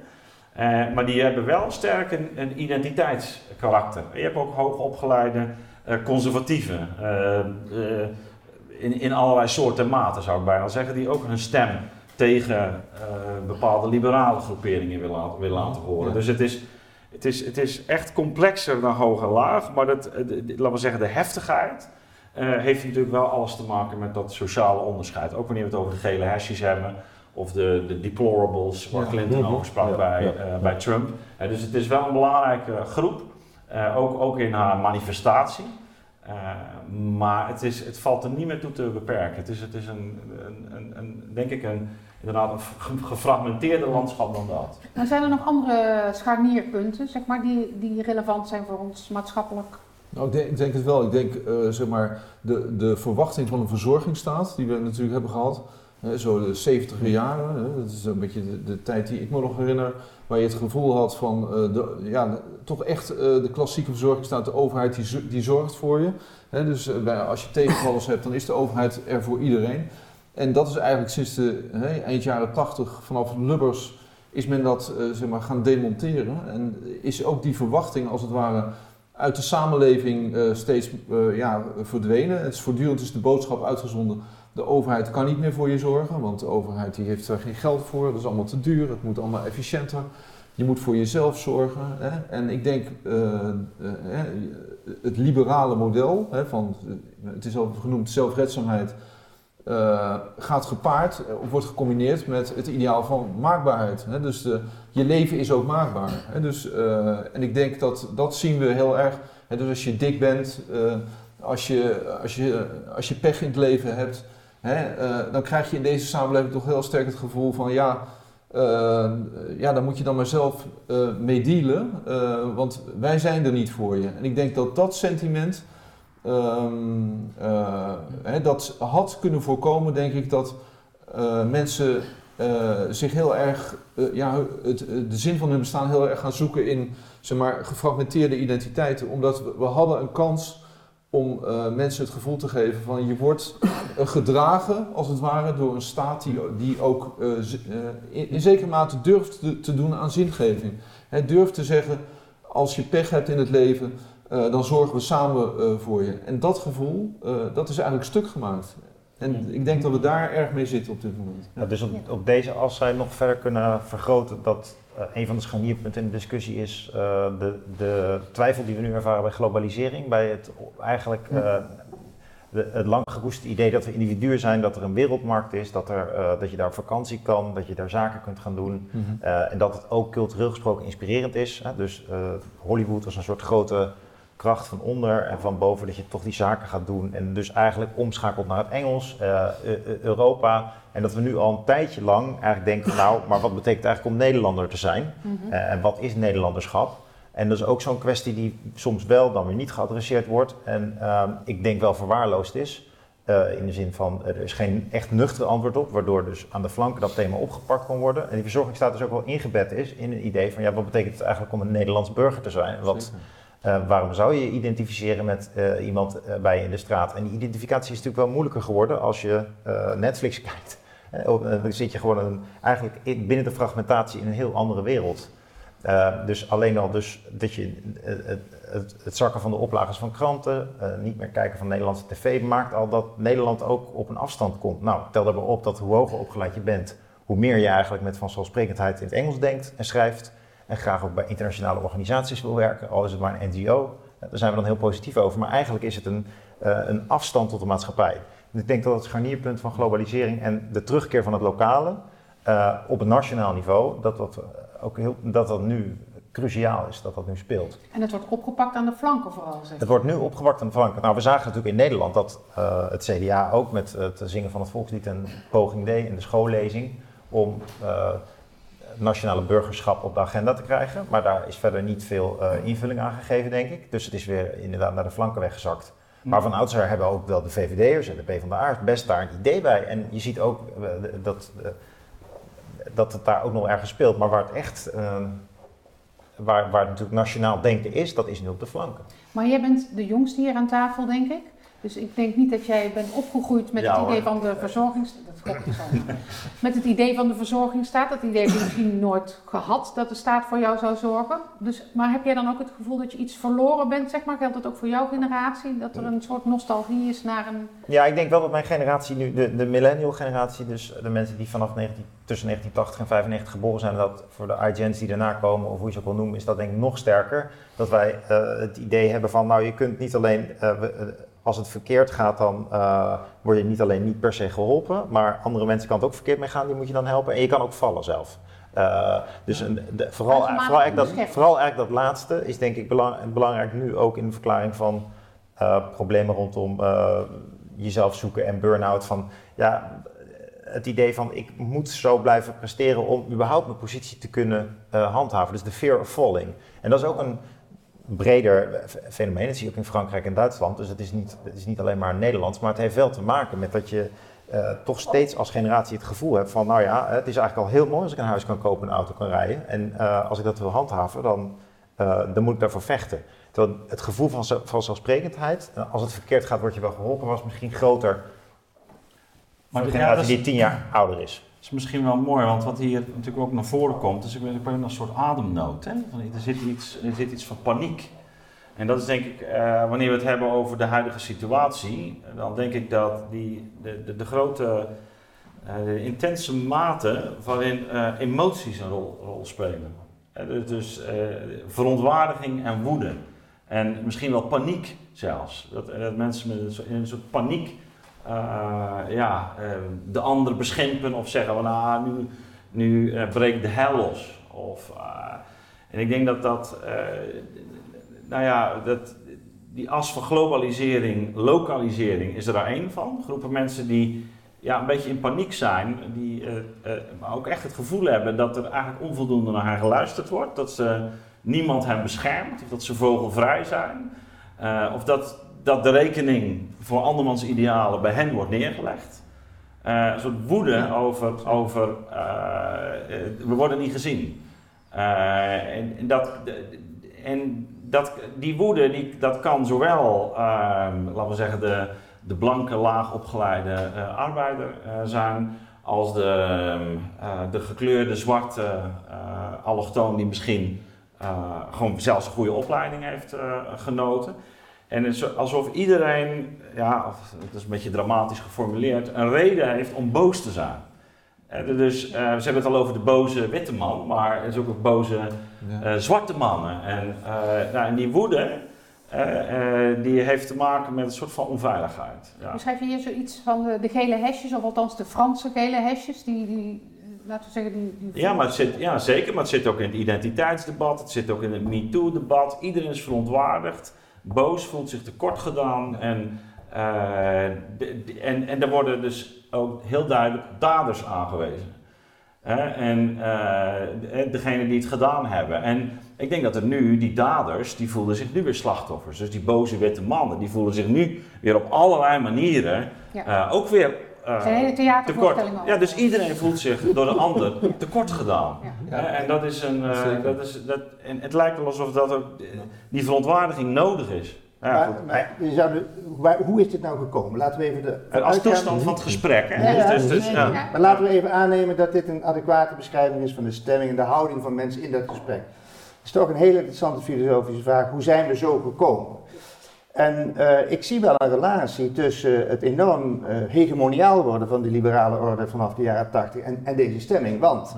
Eh, maar die hebben wel sterk een, een identiteitskarakter. Je hebt ook hoogopgeleide conservatieven. In, in allerlei soorten en maten zou ik bijna zeggen. Die ook hun stem tegen bepaalde liberale groeperingen willen, laten, willen laten horen. Ja. Dus het is, het, is, het is echt complexer dan hoog en laag. Maar dat, laten we zeggen, de heftigheid uh, heeft natuurlijk wel alles te maken met dat sociale onderscheid. Ook wanneer we het over de gele hesjes hebben. Of de, de deplorables, waar ja. Clinton over sprak ja. bij, uh, bij Trump. Uh, dus het is wel een belangrijke groep. ook, ook in haar manifestatie. maar het, is, het valt er niet meer toe te beperken. Het is, het is een, een, een, een denk ik, een, inderdaad een gefragmenteerder landschap dan dat. Nou zijn er nog andere scharnierpunten, zeg maar, die, die relevant zijn voor ons maatschappelijk nou, ik denk, het wel. Ik denk, uh, zeg maar, de, de verwachting van een verzorgingsstaat, die we natuurlijk hebben gehad, hè, zo de 70 jaren, hè, dat is een beetje de, tijd die ik me nog herinner, waar je het gevoel had van, uh, ja, toch echt uh, de klassieke verzorgingsstaat, de overheid die, die zorgt voor je. Hè, dus bij, als je tegenvallers hebt, dan is de overheid er voor iedereen. En dat is eigenlijk sinds de hè, eind jaren 80, vanaf Lubbers, is men dat zeg maar, gaan demonteren. En is ook die verwachting als het ware uit de samenleving uh, steeds uh, ja, verdwenen. Het is voortdurend is de boodschap uitgezonden. De overheid kan niet meer voor je zorgen, want de overheid die heeft er geen geld voor. Dat is allemaal te duur, het moet allemaal efficiënter. Je moet voor jezelf zorgen. Hè? En ik denk, uh, het liberale model, hè, van, het is al genoemd zelfredzaamheid, eh, gaat gepaard eh, of wordt gecombineerd met het ideaal van maakbaarheid. Hè? Dus je leven is ook maakbaar. Hè? Dus, eh, en ik denk dat dat zien we heel erg. Hè? Dus als je dik bent, als, je, als, je, als je pech in het leven hebt, hè? dan krijg je in deze samenleving toch heel sterk het gevoel van ja. ja, daar moet je dan maar zelf mee dealen, want wij zijn er niet voor je. En ik denk dat dat sentiment, ehm, eh, hè, dat had kunnen voorkomen, denk ik, dat eh, mensen eh, zich heel erg, ja, het, de zin van hun bestaan heel erg gaan zoeken in, zeg maar, gefragmenteerde identiteiten. Omdat we, hadden een kans om mensen het gevoel te geven van je wordt gedragen, als het ware, door een staat die, die ook in, in zekere mate durft te, te doen aan zingeving. Hè, durft te zeggen, als je pech hebt in het leven, eh, dan zorgen we samen eh, voor je. En dat gevoel, eh, dat is eigenlijk stuk gemaakt. En ik denk dat we daar erg mee zitten op dit moment. Ja, dus op, op deze as zou je nog verder kunnen vergroten dat een van de scharnierpunten in de discussie is eh, de, de twijfel die we nu ervaren bij globalisering, bij het eigenlijk eh, de, het lang gekoesterde idee dat we individuen zijn, dat er een wereldmarkt is, dat, er, eh, dat je daar op vakantie kan, dat je daar zaken kunt gaan doen. Eh, en dat het ook cultureel gesproken inspirerend is. Hè? Dus eh, Hollywood was een soort grote kracht van onder en van boven dat je toch die zaken gaat doen. En dus eigenlijk omschakelt naar het Engels, eh, Eu- Eu- Europa. En dat we nu al een tijdje lang eigenlijk denken, van, nou, maar wat betekent eigenlijk om Nederlander te zijn? Mhm. Eh, en wat is Nederlanderschap? En dat is ook zo'n kwestie die soms wel dan weer niet geadresseerd wordt. En ehm, ik denk wel verwaarloosd is. Eh, in de zin van, er is geen echt nuchter antwoord op, waardoor dus aan de flanken dat thema opgepakt kan worden. En die verzorgingsstatus ook wel ingebed is in een idee van, ja, wat betekent het eigenlijk om een Nederlands burger te zijn? Wat, Zeker. Eh, waarom zou je je identificeren met eh, iemand eh, bij je in de straat? En die identificatie is natuurlijk wel moeilijker geworden als je Netflix kijkt. Dan zit je gewoon eigenlijk in- binnen de fragmentatie in een heel andere wereld. Dus alleen al dus dat je het, het, het zakken van de oplagers van kranten, niet meer kijken van Nederlandse tv, maakt al dat Nederland ook op een afstand komt. Nou, tel daarbij op dat hoe hoger opgeleid je bent, hoe meer je eigenlijk met vanzelfsprekendheid in het Engels denkt en schrijft. En graag ook bij internationale organisaties wil werken, al is het maar een NGO. Eh, daar zijn we dan heel positief over. Maar eigenlijk is het een, eh, een afstand tot de maatschappij. En ik denk dat het scharnierpunt van globalisering en de terugkeer van het lokale eh, op een nationaal niveau, dat dat, ook heel, dat dat nu cruciaal is, dat dat nu speelt. En het wordt opgepakt aan de flanken vooral, zeg. Het wordt nu opgewakt aan de flanken. Nou, we zagen natuurlijk in Nederland dat het CDA ook met het zingen van het volkslied een poging deed in de schoollezing om nationale burgerschap op de agenda te krijgen. Maar daar is verder niet veel eh, invulling aan gegeven, denk ik. Dus het is weer inderdaad naar de flanken weggezakt. Maar van oudsher hebben ook wel de VVD'ers en de PvdA'ers best daar een idee bij. En je ziet ook eh, dat, eh, dat het daar ook nog ergens speelt. Maar waar het echt, eh, waar, waar natuurlijk nationaal denken is, dat is nu op de flanken. Maar jij bent de jongste hier aan tafel, denk ik. Dus ik denk niet dat jij bent opgegroeid met Ja, het hoor. idee van de verzorgings... Dat klopt al. Met het idee van de verzorgingsstaat. Dat idee heb je misschien nooit gehad, dat de staat voor jou zou zorgen. Dus, maar heb jij dan ook het gevoel dat je iets verloren bent, zeg maar? Geldt dat ook voor jouw generatie? Dat er een soort nostalgie is naar een... Ja, ik denk wel dat mijn generatie nu, de, de millennial generatie, dus de mensen die vanaf 19, tussen 1980 en 95 geboren zijn, dat voor de iGens die daarna komen, of hoe je ze ook wil noemen, is dat denk ik nog sterker. Dat wij eh, het idee hebben van, nou je kunt niet alleen, eh, we- eh, als het verkeerd gaat, dan eh, word je niet alleen niet per se geholpen, maar andere mensen kan het ook verkeerd mee gaan, die moet je dan helpen. En je kan ook vallen zelf. Eh, dus een, de, vooral, vooral, eigenlijk dat, vooral eigenlijk dat laatste is denk ik belang, belangrijk nu ook in de verklaring van eh, problemen rondom jezelf zoeken en burn-out. Van, ja, het idee van ik moet zo blijven presteren om überhaupt mijn positie te kunnen handhaven. Dus de fear of falling. En dat is ook een breder fenomeen. Dat zie je ook in Frankrijk en Duitsland. Dus het is niet, het is niet alleen maar Nederlands, maar het heeft wel te maken met dat je eh, toch steeds als generatie het gevoel hebt van, nou ja, het is eigenlijk al heel mooi als ik een huis kan kopen en een auto kan rijden. En eh, als ik dat wil handhaven, dan, eh, dan moet ik daarvoor vechten. Terwijl het gevoel van vanzelfsprekendheid, eh, als het verkeerd gaat, word je wel geholpen, was misschien groter Maar de- ja, generatie die tien jaar ouder is. Is misschien wel mooi, want wat hier natuurlijk ook naar voren komt, is een soort ademnood. Hè? Van, er, zit iets, er zit iets van paniek. En dat is denk ik, eh, wanneer we het hebben over de huidige situatie, dan denk ik dat die, de, de, de grote, eh, intense mate waarin eh, emoties een rol, rol spelen. Dus dus verontwaardiging en woede. En misschien wel paniek zelfs. Dat, dat mensen met in een soort paniek eh, ja, eh, de ander beschimpen of zeggen van nou, nu, nu eh, breekt de hel los. Of, eh, en ik denk dat dat, nou ja, dat, die as van globalisering, lokalisering is er daar één van. Groepen mensen die ja, een beetje in paniek zijn, die maar ook echt het gevoel hebben dat er eigenlijk onvoldoende naar hen geluisterd wordt. Dat ze niemand hen beschermt, of dat ze vogelvrij zijn. Of dat, dat de rekening voor andermans idealen bij hen wordt neergelegd. Eh, een soort woede over, over eh, eh, we worden niet gezien. En, dat, en dat, die woede, die, dat kan zowel, ehm, laten we zeggen, de, de blanke, laag opgeleide arbeider zijn, als de, de gekleurde, zwarte allochtoon die misschien gewoon zelfs een goede opleiding heeft genoten. En het is alsof iedereen, ja, of het is een beetje dramatisch geformuleerd, een reden heeft om boos te zijn. Eh, dus eh, ze hebben het al over de boze witte man, maar er is ook een boze Ja. eh, zwarte mannen. En, eh, nou, en die woede, eh, eh, die heeft te maken met een soort van onveiligheid. Ja. Beschrijf je hier zoiets van de, de gele hesjes, of althans de Franse gele hesjes, die, die laten we zeggen, die... die Ja, maar het zit, ja, zeker, maar het zit ook in het identiteitsdebat, het zit ook in het MeToo-debat. Iedereen is verontwaardigd, boos, voelt zich tekort gedaan. En, eh, de- de- en, en er worden dus ook heel duidelijk daders aangewezen. Hè, en eh, de- degene die het gedaan hebben. En ik denk dat er nu, die daders, die voelen zich nu weer slachtoffers. Dus die boze witte mannen, die voelen zich nu weer op allerlei manieren Ja. eh, ook weer... eh, hele Ja, dus iedereen voelt zich door de ander tekort gedaan. Ja. En dat is een. eh, dat is, dat, en het lijkt wel alsof dat ook, eh, die verontwaardiging nodig is. Ja, maar, goed. maar je zou de- waar- hoe is dit nou gekomen? Laten we even de. En als uitgaan- toestand van het gesprek. Hè? Ja, ja, dus, dus, dus, ja. Maar laten we even aannemen dat dit een adequate beschrijving is van de stemming en de houding van mensen in dat gesprek. Het is toch een hele interessante filosofische vraag. Hoe zijn we zo gekomen? En eh, ik zie wel een relatie tussen het enorm eh, hegemoniaal worden van de liberale orde vanaf de jaren 80 en, en deze stemming. Want,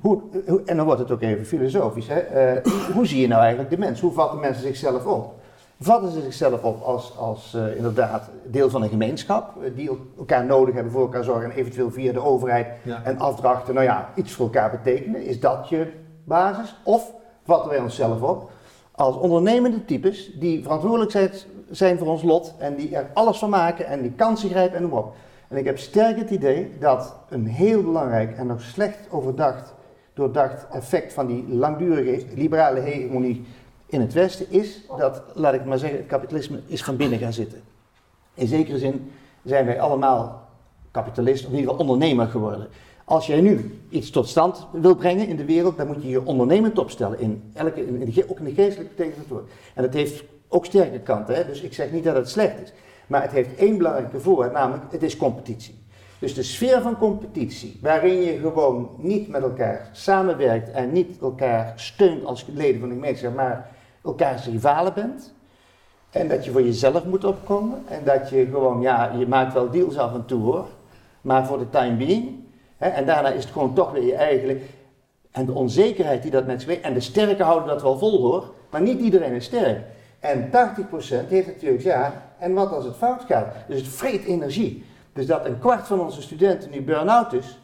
hoe, hoe- en dan wordt het ook even filosofisch, hè? eh, hoe zie je nou eigenlijk de mens? Hoe vatten mensen zichzelf op? Vatten ze zichzelf op als, als inderdaad deel van een gemeenschap, die elkaar nodig hebben, voor elkaar zorgen en eventueel via de overheid Ja. en afdrachten, nou ja, iets voor elkaar betekenen? Is dat je basis? Of vatten wij onszelf op als ondernemende types die verantwoordelijk zijn, voor ons lot en die er alles van maken en die kansen grijpen en noem op. En ik heb sterk het idee dat een heel belangrijk en nog slecht overdacht, doordacht effect van die langdurige liberale hegemonie in het Westen is dat, laat ik maar zeggen, het kapitalisme is van binnen gaan zitten. In zekere zin zijn wij allemaal kapitalist, of in ieder geval ondernemer geworden. Als jij nu iets tot stand wil brengen in de wereld, dan moet je je ondernemend opstellen. In elke, in ook in de geestelijke woord. En dat heeft ook sterke kanten, hè? dus ik zeg niet dat het slecht is. Maar het heeft één belangrijke voorwaarde, namelijk het is competitie. Dus de sfeer van competitie, waarin je gewoon niet met elkaar samenwerkt en niet elkaar steunt als leden van de gemeenschap, maar elkaars rivalen bent. En dat je voor jezelf moet opkomen. En dat je gewoon, ja, je maakt wel deals af en toe hoor. Maar voor de time being. En daarna is het gewoon toch weer je eigen. En de onzekerheid die dat met zich mee. En de sterken houden dat wel vol hoor. Maar niet iedereen is sterk. En 80% heeft natuurlijk, ja, en wat als het fout gaat? Dus het vreet energie. Dus dat een kwart van onze studenten nu burn-out is.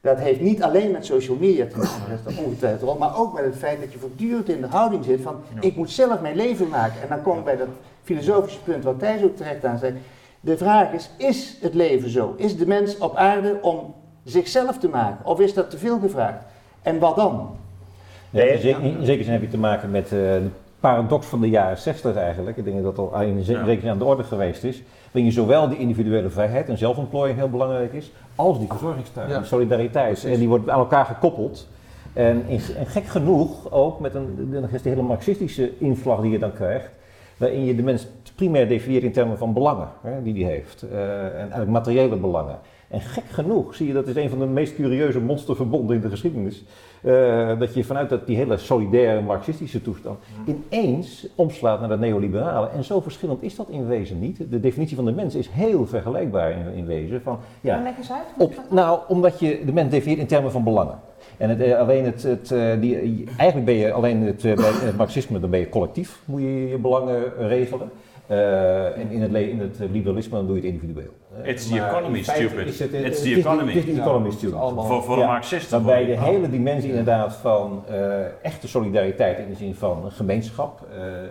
Dat heeft niet alleen met social media te maken, dat is ongetwijfeld maar ook met het feit dat je voortdurend in de houding zit van ik moet zelf mijn leven maken. En dan kom ik bij dat filosofische punt wat Thijs ook terecht aan zei. De vraag is, is het leven zo? Is de mens op aarde om zichzelf te maken? Of is dat te veel gevraagd? En wat dan? Ja, in, ze- in zekere zin heb je te maken met eh, de paradox van de jaren 60 eigenlijk. Ik denk dat dat al in zekere zin aan de orde geweest is. Waarin je zowel die individuele vrijheid en zelfontplooiing heel belangrijk is, als die verzorgingstaak, Ja. die solidariteit. Precies. En die wordt aan elkaar gekoppeld. En, in, en gek genoeg ook met een, de, de hele marxistische inslag die je dan krijgt, waarin je de mens primair definieert in termen van belangen hè, die die heeft. eh, en eigenlijk materiële belangen. En gek genoeg zie je, dat is een van de meest curieuze monsterverbonden in de geschiedenis, eh, dat je vanuit dat, die hele solidaire marxistische toestand ineens omslaat naar dat neoliberale. En zo verschillend is dat in wezen niet. De definitie van de mens is heel vergelijkbaar in, in wezen. Van, Ja. ja, Leg eens uit. hoe op, nou, omdat je de mens definieert in termen van belangen. En het, eh, alleen het, het, eh, die, eigenlijk ben je alleen het, bij het marxisme, dan ben je collectief, moet je je belangen regelen. Eh, en in het, in het liberalisme dan doe je het individueel. Eh, It's the economy, in feite stupid. is het- It's het the is economy. Het is de economy, stupid. allemaal- Voor, voor Ja, een marxist. Waarbij de Oh. hele dimensie inderdaad van eh, echte solidariteit in de zin van een gemeenschap, eh, eh,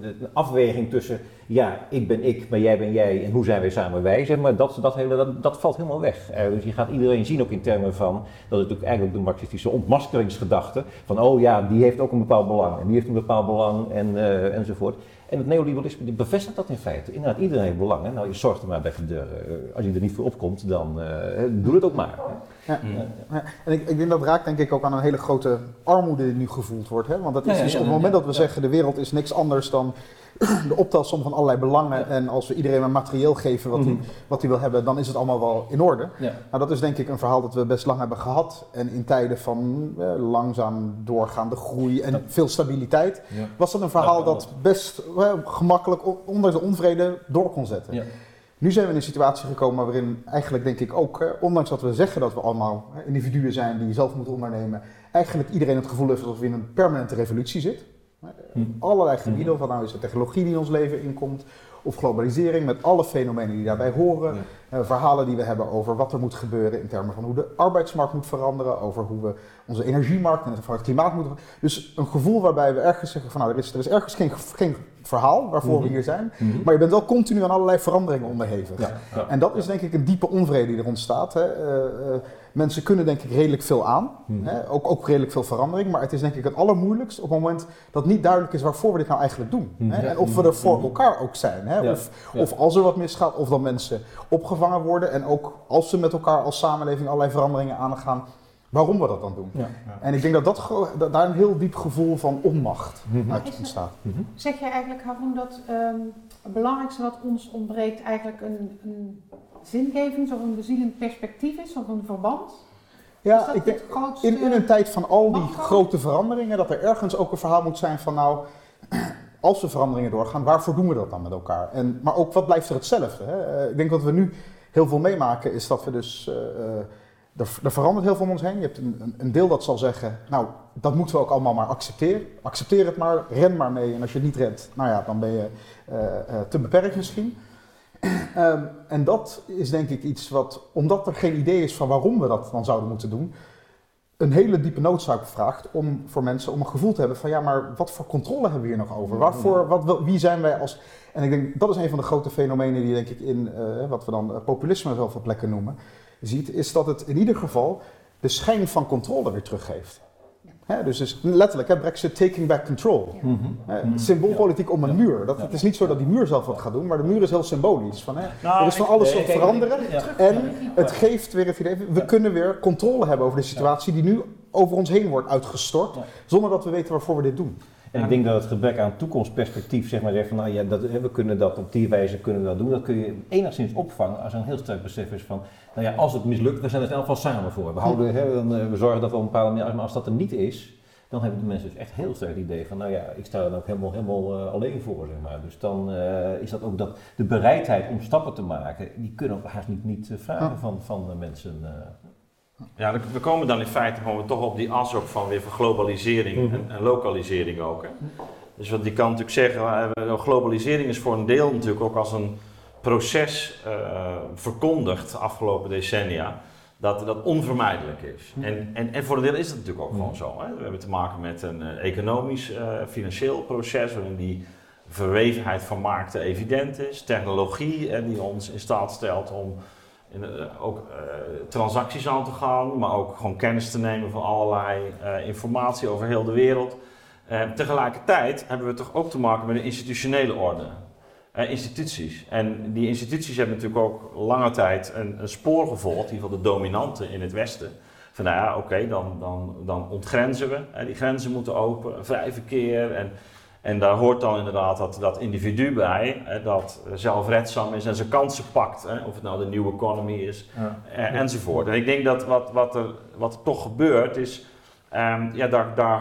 de, de afweging tussen ja, ik ben ik, maar jij ben jij en hoe zijn wij samen wij, zeg maar, dat, dat, hele, dat, dat valt helemaal weg. Eh, dus je gaat iedereen zien ook in termen van, dat is natuurlijk eigenlijk de marxistische ontmaskeringsgedachte, van oh ja, die heeft ook een bepaald belang en die heeft een bepaald belang en, eh, enzovoort. En het neoliberalisme bevestigt dat in feite. Inderdaad, iedereen heeft belang. Hè? Nou, je zorgt er maar dat je er, eh, als je er niet voor opkomt, dan eh, doe het ook maar. Ja. Mm. Ja, en ik, ik denk dat raakt denk ik ook aan een hele grote armoede die nu gevoeld wordt. Hè? Want dat is Ja, ja, dus ja, op het moment ja, dat we ja. zeggen de wereld is niks anders dan de optelsom van allerlei belangen. En als we iedereen maar materieel geven wat hij wat hij wil hebben, dan is het allemaal wel in orde. Ja. Nou, dat is denk ik een verhaal dat we best lang hebben gehad. En in tijden van eh, langzaam doorgaande groei en veel stabiliteit, Ja. was dat een verhaal dat best eh, gemakkelijk, on- ondanks de onvrede, door kon zetten. Ja. Nu zijn we in een situatie gekomen waarin eigenlijk denk ik ook, eh, ondanks dat we zeggen dat we allemaal eh, individuen zijn die zelf moeten ondernemen, eigenlijk iedereen het gevoel heeft alsof we in een permanente revolutie zit. Eh, Hm. Allerlei gebieden, of wat nou is de technologie die in ons leven inkomt, of globalisering met alle fenomenen die daarbij horen. Ja. Eh, verhalen die we hebben over wat er moet gebeuren in termen van hoe de arbeidsmarkt moet veranderen, over hoe we onze energiemarkt en van het klimaat moeten. Dus een gevoel waarbij we ergens zeggen van nou, er is, er is ergens geen, geen verhaal waarvoor we Mhm. hier zijn, Mhm. maar je bent wel continu aan allerlei veranderingen onderhevig. Ja, ja. En dat is denk ik een diepe onvrede die er ontstaat. Hè. Eh, eh, mensen kunnen denk ik redelijk veel aan, Mhm. hè. Ook, ook redelijk veel verandering, maar het is denk ik het allermoeilijkst op het moment dat niet duidelijk is waarvoor we dit nou eigenlijk doen. Hè. En of we er voor elkaar ook zijn. Hè. Of, of als er wat misgaat, of dan mensen opgevangen worden en ook als we met elkaar als samenleving allerlei veranderingen aangaan, waarom we dat dan doen. Ja. En ik denk dat, dat daar een heel diep gevoel van onmacht Mhm. uit ontstaat. Mhm. Zeg jij eigenlijk, Haroon, dat ehm, het belangrijkste wat ons ontbreekt eigenlijk een, een zingeving of een bezielend perspectief is, of een verband? Ja, ik denk, in, in een tijd van al die grote veranderingen, dat er ergens ook een verhaal moet zijn van nou, als we veranderingen doorgaan, waarvoor doen we dat dan met elkaar? En, maar ook wat blijft er hetzelfde? Hè? Eh, ik denk wat we nu heel veel meemaken is dat we dus, eh, eh, er, er verandert heel veel om ons heen. Je hebt een, een, een deel dat zal zeggen, nou, dat moeten we ook allemaal maar accepteren. Accepteer het maar, ren maar mee. En als je het niet redt, nou ja, dan ben je eh, eh, te beperkt misschien. Ehm, en dat is denk ik iets wat, omdat er geen idee is van waarom we dat dan zouden moeten doen, een hele diepe noodzaak vraagt om voor mensen om een gevoel te hebben van ja, maar wat voor controle hebben we hier nog over? Waarvoor, wat, wie zijn wij als. En ik denk dat is een van de grote fenomenen die denk ik in eh, wat we dan populisme wel veel plekken noemen, ziet, is dat het in ieder geval de schijn van controle weer teruggeeft. Dus, dus letterlijk, hè, Brexit taking back control. Mhm. Hè, Mhm. Symboolpolitiek om een Ja. muur. Dat, Ja. Het is niet zo dat die muur zelf wat gaat doen, maar de muur is heel symbolisch. Van, hè, Nou, er is van alles wat veranderen. ja. En het geeft weer het idee, we kunnen weer controle hebben over de situatie die nu over ons heen wordt uitgestort, Ja. zonder dat we weten waarvoor we dit doen. En ik denk dat het gebrek aan toekomstperspectief, zeg maar, zegt van nou ja, dat, we kunnen dat op die wijze kunnen we dat doen. Dat kun je enigszins opvangen als er een heel sterk besef is van, nou ja, als het mislukt, we zijn er in elk geval samen voor. We, houden, hè, dan, eh, we zorgen dat we op een bepaalde manier, maar als dat er niet is, dan hebben de mensen dus echt heel sterk het idee van, nou ja, ik sta er ook helemaal, helemaal eh, alleen voor, zeg maar. Dus dan eh, is dat ook dat de bereidheid om stappen te maken, die kunnen we haast niet, niet vragen van, van de mensen. Ja, we komen dan in feite gewoon toch op die as ook van weer verglobalisering Mhm. en, en lokalisering ook. Hè. Dus wat die kan natuurlijk zeggen, eh, globalisering is voor een deel natuurlijk ook als een proces eh, verkondigd de afgelopen decennia, dat dat onvermijdelijk is. Mhm. En, en, en voor een deel is het natuurlijk ook Mhm. gewoon zo. Hè. We hebben te maken met een eh, economisch, financieel proces waarin die verwevenheid van markten evident is, technologie eh, die ons in staat stelt om in, eh, ook eh, transacties aan te gaan, maar ook gewoon kennis te nemen van allerlei eh, informatie over heel de wereld. Tegelijkertijd hebben we toch ook te maken met een institutionele orde. Instituties. En die instituties hebben natuurlijk ook lange tijd een, spoor gevolgd, in ieder geval de dominante in het Westen. Van nou ja, oké, dan, dan, dan ontgrenzen we. Die grenzen moeten open, vrij verkeer. En, en daar hoort dan inderdaad dat, dat individu bij, eh, dat zelfredzaam is en zijn kansen pakt. Hè, of het nou de nieuwe economy is, eh, enzovoort. En ik denk dat wat, wat, er, wat er toch gebeurt is, ehm, ja, daar, daar,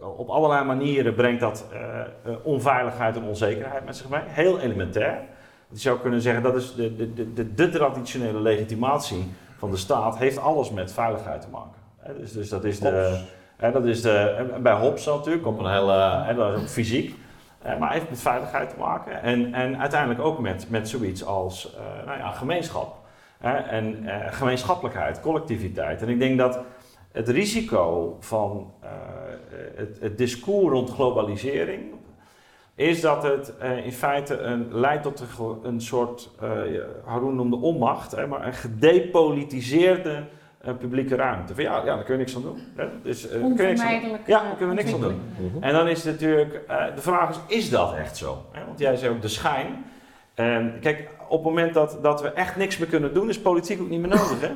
eh, op allerlei manieren brengt dat eh, onveiligheid en onzekerheid met zich mee. Heel elementair. Je zou kunnen zeggen dat is de, de, de, de, de traditionele legitimatie van de staat heeft alles met veiligheid te maken. Hè, dus, dus dat is de, dat is de, en bij Hobbes natuurlijk op een hele, hè, dat is ook fysiek. Eh, maar heeft met veiligheid te maken. En, en uiteindelijk ook met, met zoiets als eh, nou ja, gemeenschap. En eh, gemeenschappelijkheid, collectiviteit. En ik denk dat het risico van eh, het, het discours rond globalisering is dat het eh, in feite een, leidt tot een, een soort, eh Haroon noemde onmacht, maar een gedepolitiseerde eh, publieke ruimte. Van ja, ja, daar kun je niks aan doen. Hè? Dus, eh, daar kun je niks aan doen. Onvermijdelijk. Ja, daar kunnen we niks aan doen. En dan is het natuurlijk, eh, de vraag is, is dat echt zo? Hè? Want jij zei ook de schijn. Kijk, op het moment dat, dat we echt niks meer kunnen doen, is politiek ook niet meer nodig. Hè?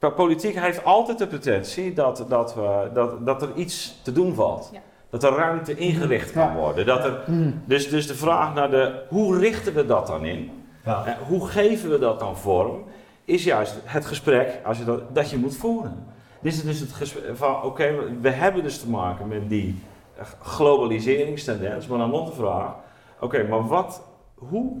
Maar Politiek heeft altijd de potentie dat, dat, we, dat, dat er iets te doen valt. Ja. Dat er ruimte ingericht kan Ja. worden. Dat er, Mm. dus, dus de vraag naar de, hoe richten we dat dan in? Ja. Hoe geven we dat dan vorm? Is juist het gesprek als je dat, dat je moet voeren. Dit is dus het gesprek van, oké, we hebben dus te maken met die globaliseringstendens, maar dan nog de vraag, oké, maar wat, hoe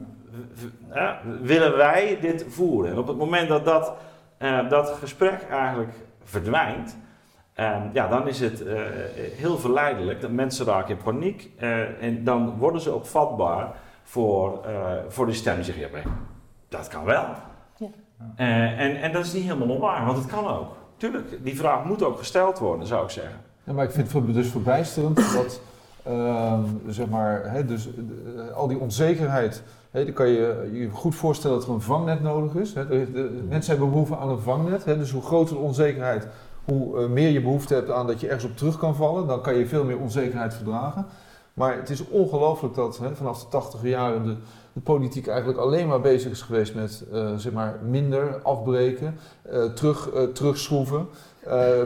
willen wij dit voeren? En op het moment dat dat, eh, dat gesprek eigenlijk verdwijnt, eh, ja, dan is het eh, heel verleidelijk dat mensen raken in paniek eh, en dan worden ze ook vatbaar voor, voor de stem die zeggen, ja, dat kan wel. Eh, en, en dat is niet helemaal onwaar, want het kan ook. Tuurlijk, die vraag moet ook gesteld worden, zou ik zeggen. Ja, maar ik vind het dus verbijsterend dat, ehm, zeg maar, hè, dus, eh, al die onzekerheid. Hè, dan kan je je goed voorstellen dat er een vangnet nodig is. Hè. De, de- mensen hebben behoefte aan een vangnet. Hè, dus hoe groter de onzekerheid, hoe eh, meer je behoefte hebt aan dat je ergens op terug kan vallen. Dan kan je veel meer onzekerheid verdragen. Maar het is ongelooflijk dat hè, vanaf de tachtige jaren de, de politiek eigenlijk alleen maar bezig is geweest met eh, zeg maar minder afbreken, eh, terug, eh, terugschroeven.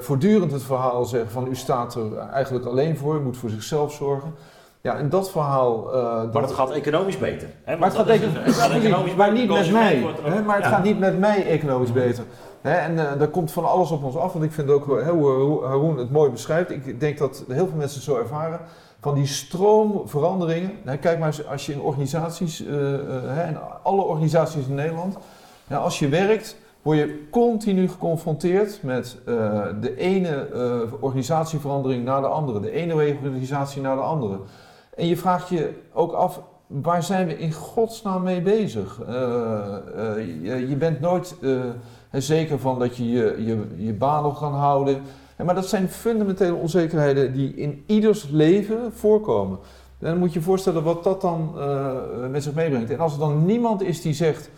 Voortdurend het verhaal zeggen van u staat er eigenlijk alleen voor, u moet voor zichzelf zorgen. Ja, en dat verhaal... dat- Maar het gaat economisch beter. Hè? maar het gaat, het absoluut, maar niet met mij. Hè, maar het Ja. gaat niet met mij economisch beter. Hè, en eh daar komt van alles op ons af. Want ik vind ook hè, hoe Haroon het mooi beschrijft. Ik denk dat heel veel mensen het zo ervaren. Van die stroomveranderingen. Hè, kijk maar eens, als je in organisaties, eh, eh, in alle organisaties in Nederland. Als je werkt, word je continu geconfronteerd met eh, de ene eh, organisatieverandering naar de andere. De ene organisatie naar de andere. En je vraagt je ook af, waar zijn we in godsnaam mee bezig? Eh, eh, je, je bent nooit eh, zeker van dat je je, je je baan nog kan houden. Maar dat zijn fundamentele onzekerheden die in ieders leven voorkomen. En dan moet je je voorstellen wat dat dan eh, met zich meebrengt. En als er dan niemand is die zegt,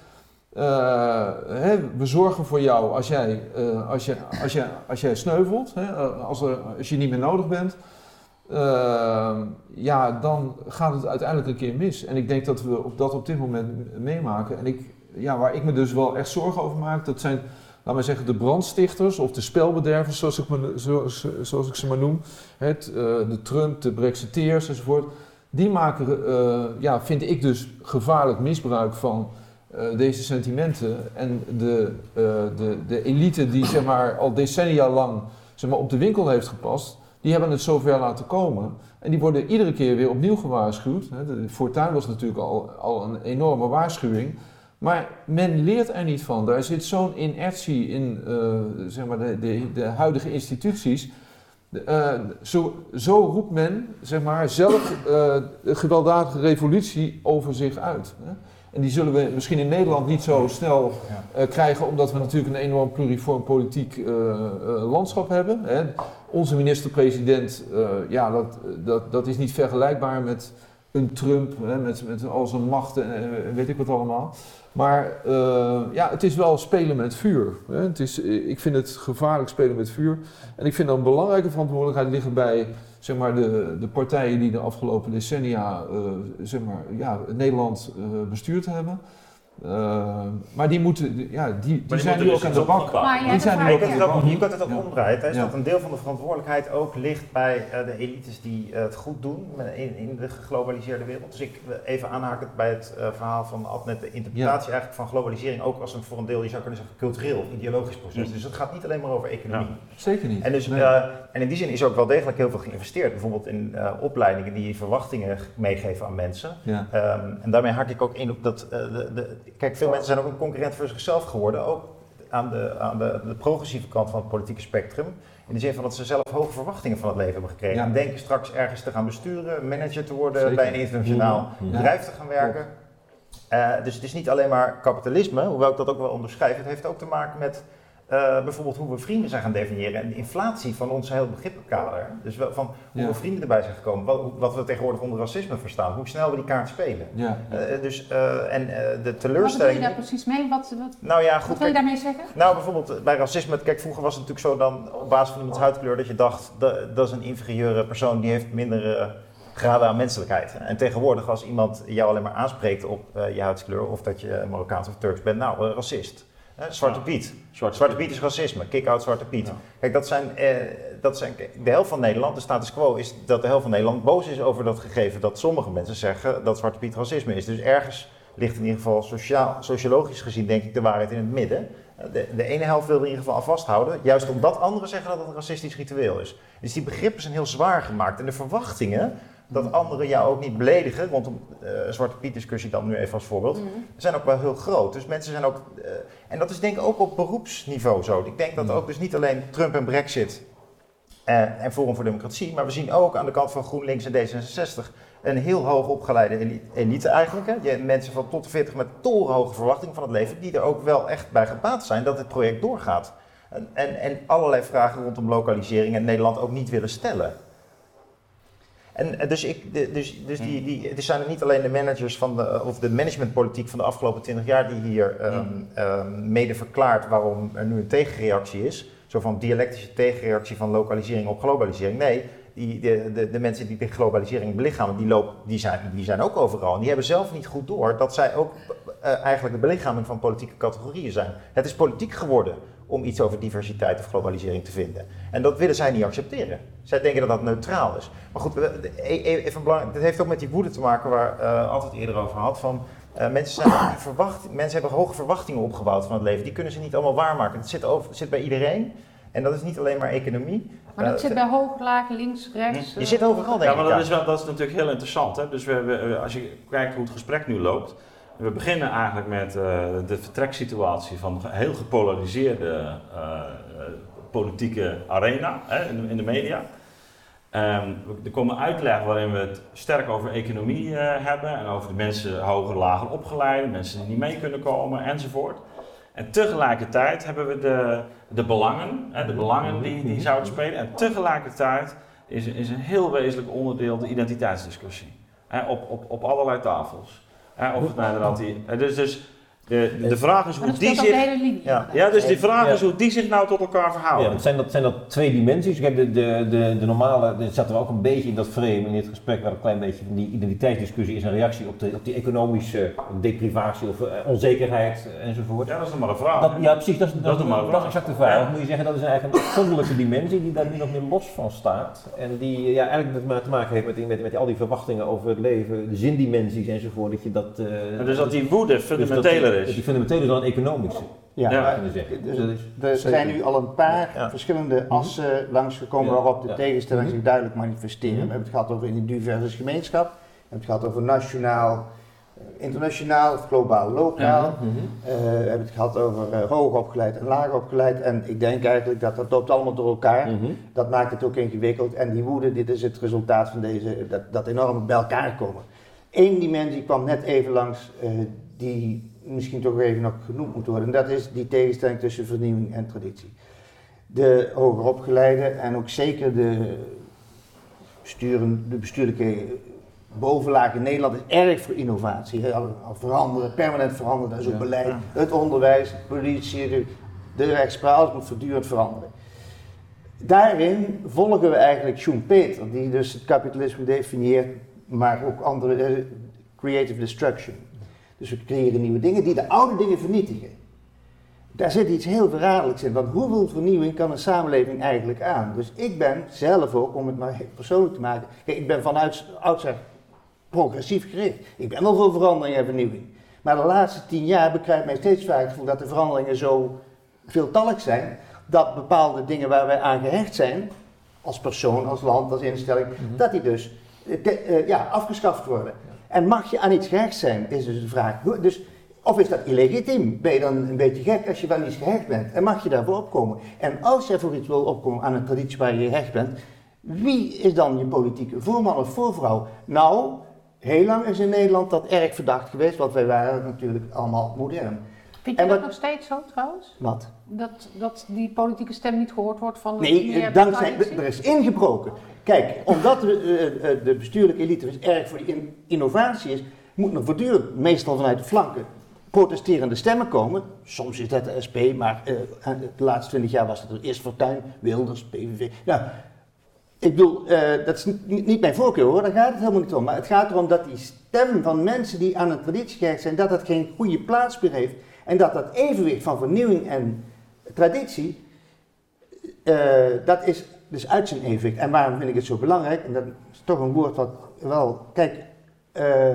eh, hè, we zorgen voor jou als jij, eh, als jij, als jij, als jij sneuvelt, hè, als, er, als je niet meer nodig bent, ja, dan gaat het uiteindelijk een keer mis. En ik denk dat we op dat op dit moment meemaken. En ik, ja, waar ik me dus wel echt zorgen over maak, dat zijn, laten we zeggen, de brandstichters of de spelbedervers, zoals ik, ze maar noem. Het, eh, de Trump, de Brexiteers enzovoort. Die maken, eh, ja, vind ik dus, gevaarlijk misbruik van eh, deze sentimenten. En de, de, de elite die zeg maar, al decennia lang zeg maar, op de winkel heeft gepast, die hebben het zover laten komen. En die worden iedere keer weer opnieuw gewaarschuwd. Hè. Fortuin was natuurlijk al, al een enorme waarschuwing. Maar men leert er niet van. Daar zit zo'n inertie in eh, zeg maar de, de, de huidige instituties. Eh, zo, zo roept men zeg maar, zelf eh, de gewelddadige revolutie over zich uit. Hè. En die zullen we misschien in Nederland niet zo snel krijgen, omdat we natuurlijk een enorm pluriform politiek landschap hebben. Hè. Onze minister-president, ja, dat, dat, dat is niet vergelijkbaar met een Trump, hè, met, met al zijn machten en weet ik wat allemaal. Maar eh, ja, het is wel spelen met vuur. Hè. Het is, ik vind het gevaarlijk spelen met vuur. En ik vind dat een belangrijke verantwoordelijkheid liggen bij zeg maar, de, de partijen die de afgelopen decennia eh, zeg maar, ja, Nederland eh, bestuurd hebben. Eh, maar die, moeten, ja, die, die, zijn nu ook aan de bak. Maar Die zijn nu ook Je kunt het ook, ja. je kunt het ook Ja. omdraaien. Hè? Is Ja. dat een deel van de verantwoordelijkheid ook ligt bij eh, de elites die eh, het goed doen in, in de geglobaliseerde wereld. Dus ik even aanhakend bij het eh, verhaal van Ad net de interpretatie eigenlijk van globalisering ook als een voor een deel, je zou kunnen zeggen, cultureel of ideologisch proces. Ja. Dus het gaat niet alleen maar over economie. Zeker niet. En, dus, Nee. eh, en in die zin is er ook wel degelijk heel veel geïnvesteerd. Bijvoorbeeld in eh, opleidingen die verwachtingen meegeven aan mensen. ja. Ehm, en daarmee haak ik ook in op dat. eh, de, de, kijk, veel mensen zijn ook een concurrent voor zichzelf geworden. Ook aan de, aan de, de progressieve kant van het politieke spectrum. In de zin van dat ze zelf hoge verwachtingen van het leven hebben gekregen. Ja. En denken straks ergens te gaan besturen, manager te worden, Zeker. bij een internationaal bedrijf te gaan werken. Eh, dus het is niet alleen maar kapitalisme, hoewel ik dat ook wel onderschrijf. Het heeft ook te maken met eh, bijvoorbeeld hoe we vrienden zijn gaan definiëren en de inflatie van ons heel begrippenkader. Dus wel van hoe Ja. we vrienden erbij zijn gekomen, wat, wat we tegenwoordig onder racisme verstaan, hoe snel we die kaart spelen. Ja. Eh, dus, eh, en eh, de Wat bedoel je teleurstelling. daar precies mee? Wat, wat, Nou ja, wat goed. wil je daarmee zeggen? nou, bijvoorbeeld bij racisme, kijk, vroeger was het natuurlijk zo dan op basis van iemands huidkleur dat je dacht, dat, dat is een inferieure persoon, die heeft mindere graden aan menselijkheid. En tegenwoordig als iemand jou alleen maar aanspreekt op eh, je huidskleur, of dat je Marokkaans of Turks bent, nou, racist. Hè, Zwarte Ja. Piet. Zwarte, Zwarte Piet is racisme, kick-out Zwarte Piet. Ja. Kijk, dat zijn, eh, dat zijn, de helft van Nederland, de status quo is dat de helft van Nederland boos is over dat gegeven dat sommige mensen zeggen dat Zwarte Piet racisme is. Dus ergens ligt in ieder geval sociaal, sociologisch gezien denk ik de waarheid in het midden. De, de ene helft wil er in ieder geval aan vasthouden, juist omdat anderen zeggen dat het een racistisch ritueel is. Dus die begrippen zijn heel zwaar gemaakt en de verwachtingen dat anderen jou ook niet beledigen, rondom eh Zwarte Piet discussie dan nu even als voorbeeld, zijn ook wel heel groot. Dus mensen zijn ook, eh, en dat is denk ik ook op beroepsniveau zo. Ik denk dat ook dus niet alleen Trump en Brexit en, en Forum voor Democratie, maar we zien ook aan de kant van GroenLinks en D66 een heel hoog opgeleide eli- elite eigenlijk. Hè. Je, mensen van tot de 40 met torenhoge verwachtingen van het leven, die er ook wel echt bij gebaat zijn dat het project doorgaat. En, en, en allerlei vragen rondom lokalisering in Nederland ook niet willen stellen. En eh, dus, ik, dus, dus die, die, het zijn er niet alleen de managers van de, of de managementpolitiek van de afgelopen 20 jaar die hier ehm, mede verklaart waarom er nu een tegenreactie is. Zo van dialectische tegenreactie van lokalisering op globalisering. Nee, die, de, de, de mensen die de globalisering belichamen, die, lopen, die, zijn, die zijn ook overal. En die hebben zelf niet goed door dat zij ook eh, eigenlijk de belichaming van politieke categorieën zijn. Het is politiek geworden om iets over diversiteit of globalisering te vinden. En dat willen zij niet accepteren. Zij denken dat dat neutraal is. Maar goed, e- e- even belangrijk, dit heeft ook met die woede te maken waar eh altijd eerder over had. Van, eh, mensen, zijn verwacht, mensen hebben hoge verwachtingen opgebouwd van het leven. Die kunnen ze niet allemaal waarmaken. Het zit, over, het zit bij iedereen. En dat is niet alleen maar economie. Maar dat Eh, zit bij hoog, laag, links, rechts. je zit overal, denk Ja, ik. maar dat ja. is, wel, dat is natuurlijk heel interessant. Hè? Dus we, we- als je kijkt hoe het gesprek nu loopt. We beginnen eigenlijk met eh, de vertreksituatie van een heel gepolariseerde eh, eh, politieke arena hè, in, de, in de media. Ehm, er komen uitleg waarin we het sterk over economie hebben en over de mensen hoger, lager opgeleide, mensen die niet mee kunnen komen enzovoort. En tegelijkertijd hebben we de, de belangen, hè, de belangen die, die zouden spelen. En tegelijkertijd is, is een heel wezenlijk onderdeel de identiteitsdiscussie. Hè, op, op, op allerlei tafels. Hè, of het nou inderdaad die, dus, dus de, de, de vraag is hoe dat die zich. Ja. Ja, dus die vraag Ja. is hoe die zich nou tot elkaar Ja, verhouden. want zijn dat, zijn dat twee dimensies? Kijk, de, de, de, de normale, dit zaten we ook een beetje in dat frame in dit gesprek, waar een klein beetje van die identiteitsdiscussie is een reactie op, de, op die economische deprivatie of eh, onzekerheid eh, enzovoort. Ja, dat is nog maar een vraag. Dat, ja, precies, dat is, Dat dat, is dat, maar een is vraag. exact de vraag. Ja. Moet je zeggen, dat is eigenlijk een afzonderlijke dimensie die daar nu nog meer los van staat. En die ja, eigenlijk met, te maken heeft met, met, met al die verwachtingen over het leven, de zindimensies enzovoort. Dat je dat, eh, dus dat die woede dus die- is. Fundamenteler dan economische, Ja, Ja. maar kunnen zeggen. Dus er- dat is, zijn nu al een paar Ja. verschillende assen langsgekomen Ja. waarop de Ja. tegenstellingen Mhm. zich duidelijk manifesteren. Mhm. We hebben het gehad over individu versus gemeenschap. We hebben het gehad over nationaal, eh, internationaal of globaal, lokaal. Mhm. Eh, we hebben het gehad over eh, hoog opgeleid en laag opgeleid. En ik denk eigenlijk dat dat loopt allemaal door elkaar. Mhm. Dat maakt het ook ingewikkeld. En die woede, dit is het resultaat van deze, dat, dat enorme bij elkaar komen. Eén dimensie kwam net even langs, eh, die misschien toch even nog genoemd moet worden. En dat is die tegenstelling tussen vernieuwing en traditie. De hoger opgeleide en ook zeker de, besturen, de bestuurlijke bovenlaag in Nederland is erg voor innovatie. Veranderen, permanent veranderen, dat is ook Ja. beleid. Het onderwijs, de politie, de, de rechtspraak, alles moet voortdurend veranderen. Daarin volgen we eigenlijk Schumpeter, die dus het kapitalisme definieert, maar ook andere, eh, creative destruction. Dus we creëren nieuwe dingen die de oude dingen vernietigen. Daar zit iets heel verraderlijks in, want hoeveel vernieuwing kan een samenleving eigenlijk aan? Dus ik ben zelf ook, om het maar persoonlijk te maken, kijk, ik ben vanuit oudsher progressief gericht. Ik ben wel voor verandering en vernieuwing. Maar de laatste tien jaar bekrijgt mij steeds vaker het gevoel dat de veranderingen zo veeltallig zijn, dat bepaalde dingen waar wij aan gehecht zijn, als persoon, als land, als instelling, dat die dus eh, te- eh, ja, afgeschaft worden. En mag je aan iets gehecht zijn, is dus de vraag. Dus Of is dat illegitiem? Ben je dan een beetje gek als je wel iets gehecht bent? En mag je daarvoor opkomen? En als je voor iets wil opkomen aan een traditie waar je gehecht bent, wie is dan je politieke voorman of voorvrouw? Nou, heel lang is in Nederland dat erg verdacht geweest, want wij waren natuurlijk allemaal modern. Vind je En dat wat- nog steeds zo trouwens? Wat? Dat, dat die politieke stem niet gehoord wordt van Nee, meer eh, dankzij, er is ingebroken. Kijk, omdat de, eh, eh, de bestuurlijke elite dus erg voor die in- innovatie is, moeten er voortdurend, meestal vanuit de flanken, protesterende stemmen komen. Soms is dat de SP, maar eh, de laatste twintig jaar was het er eerst Fortuyn, Wilders, PVV. Nou, ik bedoel, dat is niet, niet mijn voorkeur hoor, daar gaat het helemaal niet om. Maar het gaat erom dat die stem van mensen die aan een traditie gehecht zijn, dat dat geen goede plaats meer heeft. En dat dat evenwicht van vernieuwing en traditie, eh, dat is dus uit zijn evenwicht. En waarom vind ik het zo belangrijk? En dat is toch een woord wat wel, kijk, eh,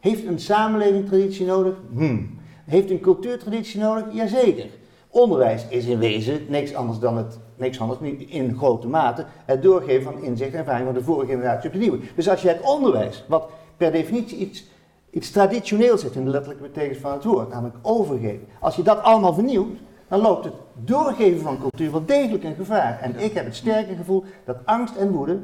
heeft een samenleving traditie nodig? Hmm. Heeft een cultuurtraditie nodig? Jazeker. Onderwijs is in wezen niks anders dan het, niks anders, niet in grote mate, het doorgeven van inzicht en ervaring van de vorige generatie op de nieuwe. Dus als je het onderwijs, wat per definitie iets, iets traditioneels is in de letterlijke betekenis van het woord, namelijk overgeven, als je dat allemaal vernieuwt, dan loopt het doorgeven van cultuur wel degelijk een gevaar. En ik heb het sterke gevoel dat angst en woede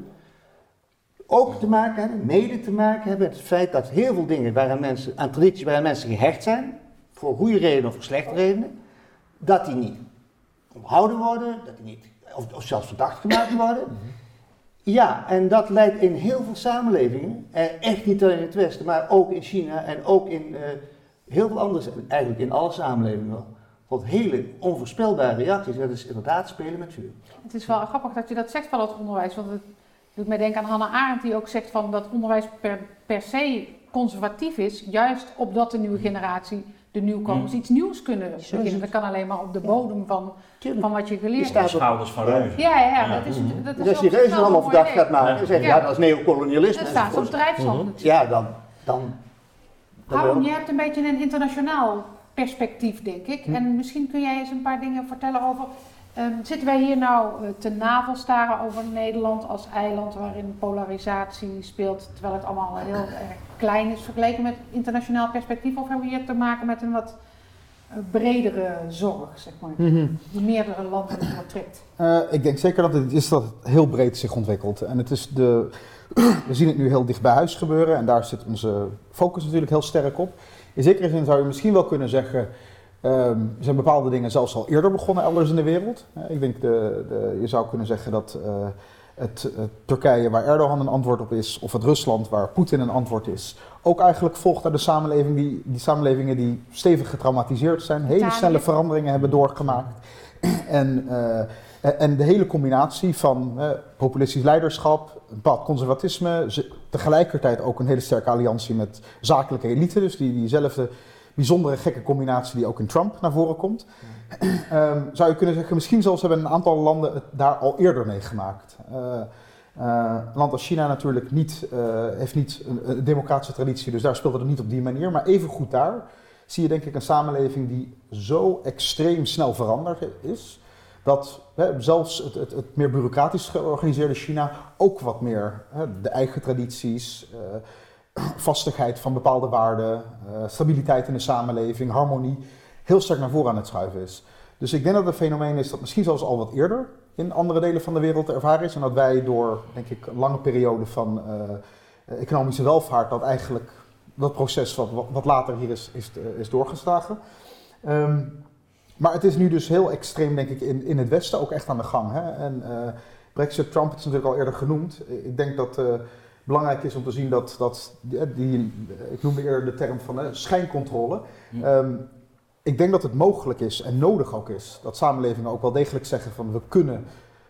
ook te maken hebben, mede te maken hebben met het feit dat heel veel dingen waaraan mensen, aan traditie waaraan mensen gehecht zijn, voor goede redenen of voor slechte redenen, dat die niet onthouden worden, dat die niet, of, of zelfs verdacht gemaakt worden. Ja, en dat leidt in heel veel samenlevingen, eh, echt niet alleen in het Westen, maar ook in China en ook in eh, heel veel andere, eigenlijk in alle samenlevingen wel, tot hele onvoorspelbare reacties. Dat is inderdaad spelen met vuur. Het is wel grappig dat je dat zegt van het onderwijs, want het doet mij denken aan Hannah Arendt die ook zegt van dat onderwijs per, per se conservatief is, juist opdat de nieuwe generatie, de nieuwkomers, Mm. iets nieuws kunnen beginnen. Dat kan alleen maar op de bodem van. Van wat je geleerd staat hebt. op- Schouders van reuzen. Ja, ja, dat is, dat is Dus zich reuzen allemaal verdacht gaat maken Ja. en zeggen, Ja. ja, dat is neocolonialisme. Dat staat op enzovoort. drijfstand. Mhm. Ja, dan, dan, Harm, je hebt een beetje een internationaal perspectief, denk ik. Hm. En misschien kun jij eens een paar dingen vertellen over. ehm, zitten wij hier nou eh, te navelstaren over Nederland als eiland waarin polarisatie speelt, terwijl het allemaal heel erg klein is vergeleken met internationaal perspectief? Of hebben we hier te maken met een wat bredere zorg, zeg maar, Mhm. die meerdere landen doortrekt? Eh, ik denk zeker dat het is dat het heel breed zich ontwikkelt. En het is de, we zien het nu heel dicht bij huis gebeuren en daar zit onze focus natuurlijk heel sterk op. In zekere zin zou je misschien wel kunnen zeggen, ehm, er zijn bepaalde dingen zelfs al eerder begonnen elders in de wereld. Eh, ik denk, de, de, je zou kunnen zeggen dat eh, het, Turkije waar Erdogan een antwoord op is, of het Rusland waar Poetin een antwoord is, ook eigenlijk volgt uit de samenleving die, die samenlevingen die stevig getraumatiseerd zijn, hele snelle veranderingen hebben doorgemaakt. En, eh, en de hele combinatie van populistisch leiderschap, een bepaald conservatisme, tegelijkertijd ook een hele sterke alliantie met zakelijke elite, dus die, diezelfde bijzondere gekke combinatie die ook in Trump naar voren komt. Ehm, zou je kunnen zeggen, misschien zelfs hebben een aantal landen het daar al eerder meegemaakt. Eh, eh, een land als China natuurlijk niet, eh, heeft niet een, een democratische traditie, dus daar speelde het niet op die manier. Maar even goed daar zie je denk ik een samenleving die zo extreem snel veranderd is, dat hè, zelfs het, het, het meer bureaucratisch georganiseerde China ook wat meer hè, de eigen tradities, vastigheid van bepaalde waarden, eh, stabiliteit in de samenleving, harmonie, heel sterk naar voren aan het schuiven is. Dus ik denk dat het een fenomeen is dat misschien zelfs al wat eerder in andere delen van de wereld te ervaren is. En dat wij door, denk ik, een lange periode van eh, economische welvaart, dat eigenlijk dat proces wat, wat- later hier is, is, eh, is doorgeslagen. Ehm, maar het is nu dus heel extreem, denk ik, in, in het Westen ook echt aan de gang. Hè? En Brexit, Trump, het is natuurlijk al eerder genoemd. Ik denk dat belangrijk is om te zien dat, dat die, die- ik noemde eerder de term van eh, schijncontrole. Ja. Ehm, ik denk dat het mogelijk is en nodig ook is dat samenlevingen ook wel degelijk zeggen van we kunnen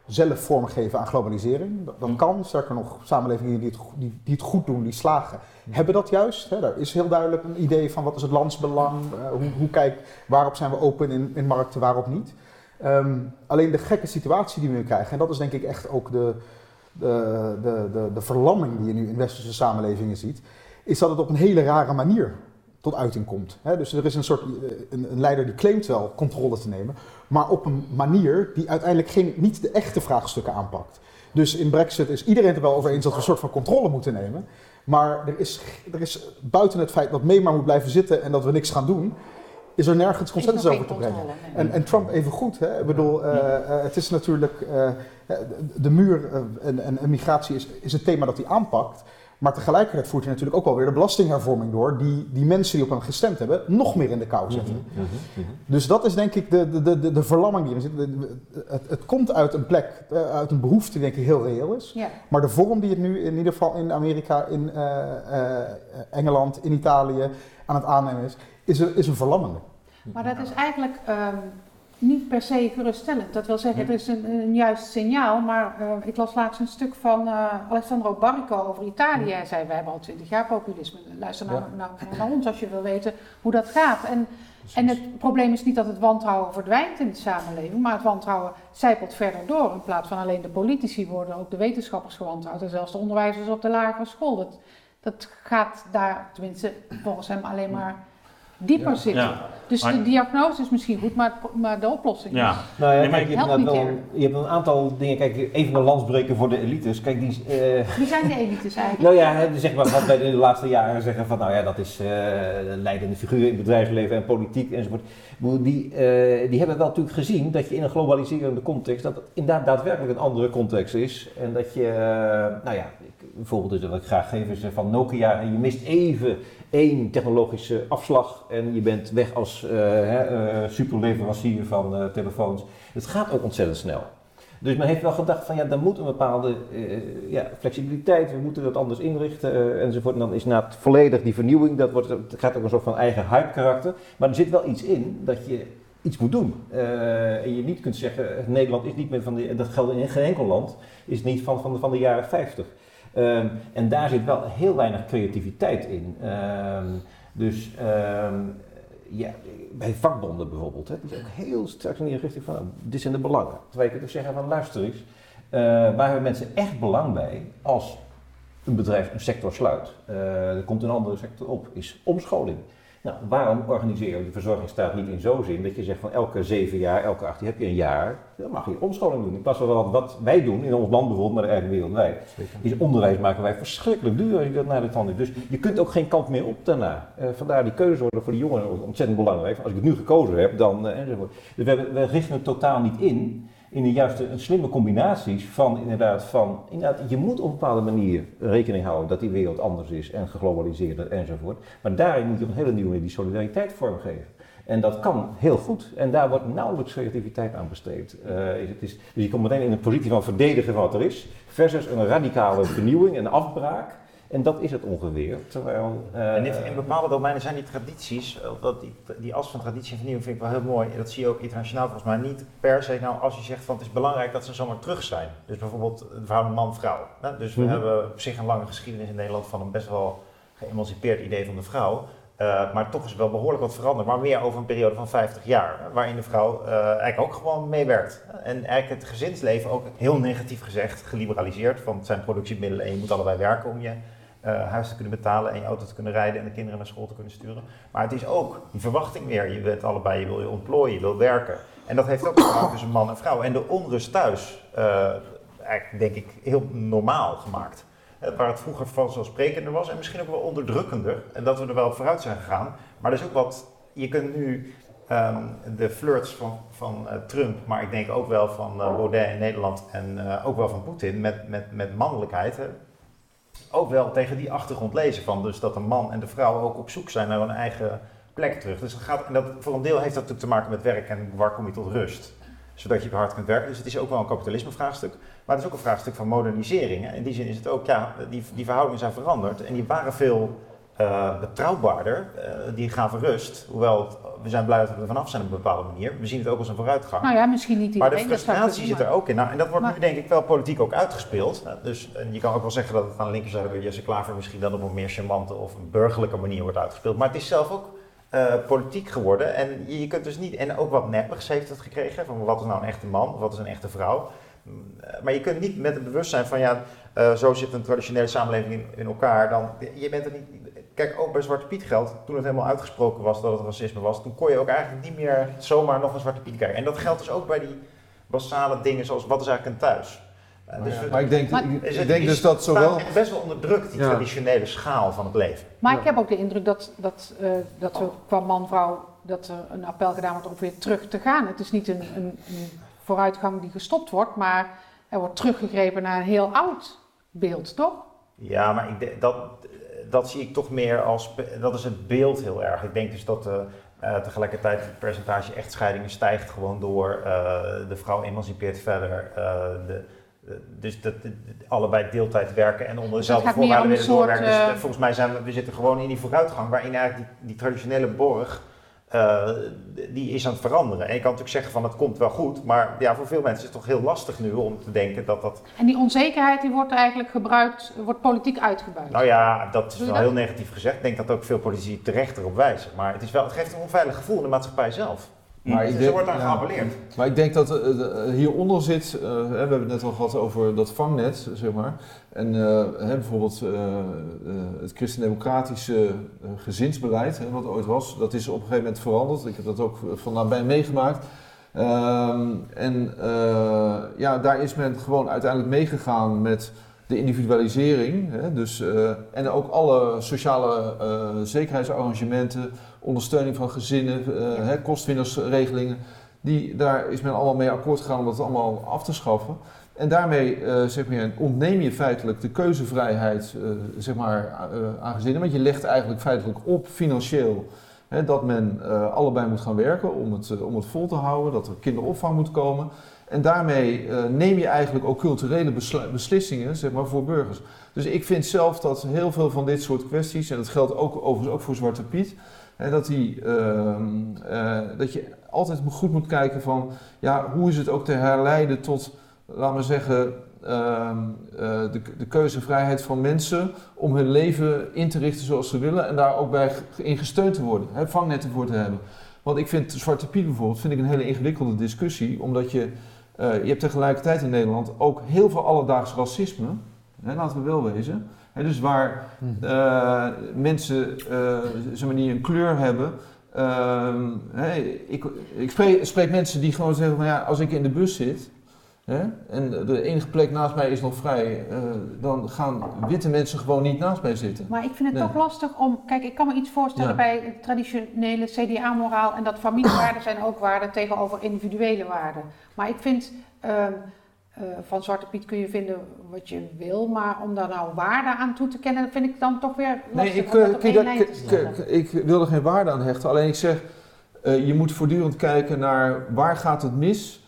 zelf vormgeven aan globalisering. Dat, dat Hm. kan, sterker nog, samenlevingen die het, die, die het goed doen, die slagen, hebben dat juist. Hè. Daar is heel duidelijk een idee van wat is het landsbelang, eh, hoe, hoe kijk, waarop zijn we open in, in markten, waarop niet. Ehm, alleen de gekke situatie die we nu krijgen, en dat is denk ik echt ook de, de, de, de, verlamming die je nu in westerse samenlevingen ziet, is dat het op een hele rare manier tot uiting komt. Dus er is een soort eh, een, een leider die claimt wel controle te nemen, maar op een manier die uiteindelijk geen, niet de echte vraagstukken aanpakt. Dus in Brexit is iedereen het er wel over eens dat we een soort van controle moeten nemen. Maar er is, er is buiten het feit dat May maar moet blijven zitten en dat we niks gaan doen, is er nergens consensus over te brengen. nee. En, en Trump even goed. Hè? Ik bedoel, eh, eh, het is natuurlijk. eh, de muur en, en, en migratie is, is het thema dat hij aanpakt. Maar tegelijkertijd voert hij natuurlijk ook wel weer de belastinghervorming door. Die die mensen die op hem gestemd hebben nog meer in de kou zetten. Dus dat is denk ik de, de, de, de, verlamming die erin zit. Het, het komt uit een plek, uit een behoefte die denk ik heel reëel is. Maar de vorm die het nu in ieder geval in Amerika, in eh, eh, Engeland, in Italië aan het aannemen is, is een, is een verlammende. Maar dat is eigenlijk ehm, niet per se geruststellend. Dat wil zeggen, het is een, een juist signaal. Maar eh, ik las laatst een stuk van eh, Alessandro Barrico over Italië. Hij zei, we hebben al twintig jaar populisme. Luister nou, nou, naar ons als je wil weten hoe dat gaat. En, en het probleem is niet dat het wantrouwen verdwijnt in de samenleving. Maar het wantrouwen zijpelt verder door. In plaats van alleen de politici worden ook de wetenschappers gewantrouwd. En zelfs de onderwijzers op de lagere school. Dat, dat gaat daar, tenminste volgens hem, alleen maar dieper Ja. zitten. Ja, Dus Maar- de diagnose is misschien goed, maar, maar de oplossing ja. is... Nou ja, Nee, maar kijk, je, hebt wel, je hebt een aantal dingen. Kijk, even een landsbreken voor de elites. Kijk, die, eh, Wie zijn de elites eigenlijk? Nou ja, hè, zeg maar wat wij in de laatste jaren zeggen van nou ja, dat is eh leidende figuren in het bedrijfsleven en politiek enzovoort. Ik bedoel, Die, eh, die hebben wel natuurlijk gezien dat je in een globaliserende context, dat het inderdaad daadwerkelijk een andere context is. En dat je, nou ja, ik, bijvoorbeeld dus wat ik graag geef is van Nokia en je mist even één technologische afslag en je bent weg als eh, eh, superleverancier van eh, telefoons. Het gaat ook ontzettend snel. Dus men heeft wel gedacht van ja, dan moet een bepaalde ja, flexibiliteit, we moeten dat anders inrichten enzovoort. En dan is na het volledig die vernieuwing, dat wordt, het gaat ook een soort van eigen hype karakter. Maar er zit wel iets in dat je iets moet doen. En je niet kunt zeggen, Nederland is niet meer van de, dat geldt in geen enkel land, is niet van, van, van de jaren 50. Ehm, en daar zit wel heel weinig creativiteit in. Ehm, dus ehm, ja, bij vakbonden bijvoorbeeld, hè, die zijn ook heel sterk in die richting van, nou, dit zijn de belangen. Terwijl je kunt zeggen van, luister eens, eh, waar hebben mensen echt belang bij als een bedrijf een sector sluit? Eh, er komt een andere sector op, is omscholing. Nou, waarom organiseer je de verzorgingsstaat niet in zo'n zin dat je zegt van elke zeven jaar, elke acht jaar heb je een jaar, dan mag je omscholing doen. In plaats van wat, wat wij doen in ons land bijvoorbeeld, maar eigenlijk wereldwijd, is onderwijs maken wij verschrikkelijk duur als je dat naar de tand doet. Dus je kunt ook geen kant meer op daarna. Eh, vandaar die keuzes worden voor de jongeren ontzettend belangrijk. Als ik het nu gekozen heb, dan eh, enzovoort. Dus we, we richten het totaal niet in in de juiste slimme combinaties van inderdaad van inderdaad je moet op een bepaalde manier rekening houden dat die wereld anders is en geglobaliseerder enzovoort. Maar daarin moet je op een hele nieuwe manier die solidariteit vormgeven. En dat kan heel goed. En daar wordt nauwelijks creativiteit aan besteed. Eh, het is, dus je komt meteen in een positie van verdedigen wat er is, versus een radicale vernieuwing en afbraak. En dat is het ongeveer. Terwijl, eh, En in, in bepaalde domeinen zijn die tradities, eh, dat die, die as van traditie en vernieuwing vind ik wel heel mooi. En dat zie je ook internationaal volgens mij niet per se. Nou, als je zegt van het is belangrijk dat ze zomaar terug zijn. Dus bijvoorbeeld de verhouding man-vrouw. hè. Dus we Mhm. hebben op zich een lange geschiedenis in Nederland van een best wel geëmancipeerd idee van de vrouw. Eh, maar toch is er wel behoorlijk wat veranderd. Maar meer over een periode van 50 jaar. Waarin de vrouw eh, eigenlijk ook gewoon meewerkt. En eigenlijk het gezinsleven ook heel negatief gezegd geliberaliseerd. Want het zijn productiemiddelen en je moet allebei werken om je eh, huis te kunnen betalen en je auto te kunnen rijden en de kinderen naar school te kunnen sturen. Maar het is ook die verwachting weer. Je bent allebei, je wil je ontplooien, je wil werken. En dat heeft ook te tussen man en vrouw. En de onrust thuis, eh, eigenlijk denk ik heel normaal gemaakt. Eh, Waar het vroeger vanzelfsprekender was en misschien ook wel onderdrukkender. En dat we er wel vooruit zijn gegaan. Maar er is ook wat, je kunt nu ehm, de flirts van, van Trump, maar ik denk ook wel van eh, Baudet in Nederland en ook wel van Poetin met, met, met mannelijkheid. Ook wel tegen die achtergrond lezen van dus dat de man en de vrouw ook op zoek zijn naar hun eigen plek terug. Dus dat gaat, en dat, voor een deel heeft dat natuurlijk te maken met werk en waar kom je tot rust. Zodat je hard kunt werken. Dus het is ook wel een kapitalisme vraagstuk. Maar het is ook een vraagstuk van modernisering. In die zin is het ook, ja, die, die verhoudingen zijn veranderd. En die waren veel eh, betrouwbaarder. eh, die gaven rust. Hoewel, we zijn blij dat we er vanaf zijn op een bepaalde manier. We zien het ook als een vooruitgang. Nou ja, misschien niet Maar de frustratie zit er ook in. Nou, en dat wordt Maar- nu denk ik wel politiek ook uitgespeeld. Nou, Dus en je kan ook wel zeggen dat het aan de linkerzijde bij Jesse Klaver misschien dan op een meer charmante of een burgerlijke manier wordt uitgespeeld. Maar het is zelf ook eh, politiek geworden. En je, kunt dus niet, en ook wat neppigs heeft het gekregen. Van wat is nou een echte man wat is een echte vrouw. Mm, eh, Maar je kunt niet met het bewustzijn van ja, eh, zo zit een traditionele samenleving in, in elkaar. Dan, je bent er niet. Kijk, ook bij Zwarte Piet geldt, toen het helemaal uitgesproken was dat het racisme was, toen kon je ook eigenlijk niet meer zomaar nog een Zwarte Piet kijken. En dat geldt dus ook bij die basale dingen zoals wat is eigenlijk een thuis. dus we- Maar ik denk, Maar- ik, is ik het- denk dus dat zowel... echt best wel onder druk, die Ja. traditionele schaal van het leven. Maar Ja. ik heb ook de indruk dat, dat, eh, dat we qua man-vrouw dat er een appel gedaan wordt om weer terug te gaan. Het is niet een, een, een vooruitgang die gestopt wordt, maar er wordt teruggegrepen naar een heel oud beeld, toch? Ja, maar ik dat, dat zie ik toch meer als, dat is het beeld heel erg. Ik denk dus dat eh, eh, tegelijkertijd het percentage echtscheidingen stijgt gewoon door, eh, de vrouw emancipeert verder. de, de- dus dat de- allebei deeltijd werken en onder Dus dezelfde voorwaarden willen doorwerken. Dus volgens mij zijn we, we zitten gewoon in die vooruitgang waarin eigenlijk die, die traditionele borg, eh, die is aan het veranderen. En je kan natuurlijk zeggen van het komt wel goed, maar ja, voor veel mensen is het toch heel lastig nu om te denken dat dat En die onzekerheid die wordt eigenlijk gebruikt, wordt politiek uitgebuit. Nou ja, dat is wel dat? heel negatief gezegd. Ik denk dat ook veel politici terecht erop wijzen. Maar het, is wel, het geeft een onveilig gevoel in de maatschappij zelf. Maar ik Dus er wordt aan ja. geappelleerd. Maar ik denk dat eh, eh, hieronder zit, eh, we hebben het net al gehad over dat vangnet, zeg maar. En bijvoorbeeld het christendemocratische gezinsbeleid, hè, wat ooit was, dat is op een gegeven moment veranderd. Ik heb dat ook van nabij meegemaakt. Ehm, en ja, daar is men gewoon uiteindelijk meegegaan met de individualisering. Hè, dus, en ook alle sociale zekerheidsarrangementen, ondersteuning van gezinnen, hè, kostwinnersregelingen. Die, daar is men allemaal mee akkoord gegaan om dat allemaal af te schaffen. En daarmee eh, zeg maar, ontneem je feitelijk de keuzevrijheid eh, zeg maar, aan gezinnen. Want je legt eigenlijk feitelijk op financieel hè, dat men allebei moet gaan werken om het, om het vol te houden. Dat er kinderopvang moet komen. En daarmee eh, neem je eigenlijk ook culturele beslissingen zeg maar, voor burgers. Dus ik vind zelf dat heel veel van dit soort kwesties, en dat geldt ook, overigens ook voor Zwarte Piet, hè, dat, die, ehm, eh, dat je altijd goed moet kijken van ja, hoe is het ook te herleiden tot, laten we zeggen, ehm, eh, de, de keuzevrijheid van mensen om hun leven in te richten zoals ze willen en daar ook bij in gesteund te worden, hè, vangnetten voor te hebben. Want ik vind Zwarte Piet bijvoorbeeld vind ik een hele ingewikkelde discussie, omdat je, eh, je hebt tegelijkertijd in Nederland ook heel veel alledaags racisme, hè, laten we wel wezen. Hè, dus waar mensen eh, zeg maar, die een kleur hebben. ehm, ik ik spreek, spreek mensen die gewoon zeggen van ja, als ik in de bus zit hè, en de enige plek naast mij is nog vrij, eh, dan gaan witte mensen gewoon niet naast mij zitten. Maar ik vind het Nee. toch lastig om. Kijk, ik kan me iets voorstellen Ja. bij het traditionele CDA-moraal en dat familiewaarden zijn ook waarden tegenover individuele waarden. Maar ik vind. ehm, eh, van Zwarte Piet kun je vinden wat je wil, maar om daar nou waarde aan toe te kennen, vind ik dan toch weer lastig Nee, ik, dat kijk, k- ik wil er geen waarde aan hechten. Alleen ik zeg, je moet voortdurend kijken naar waar gaat het mis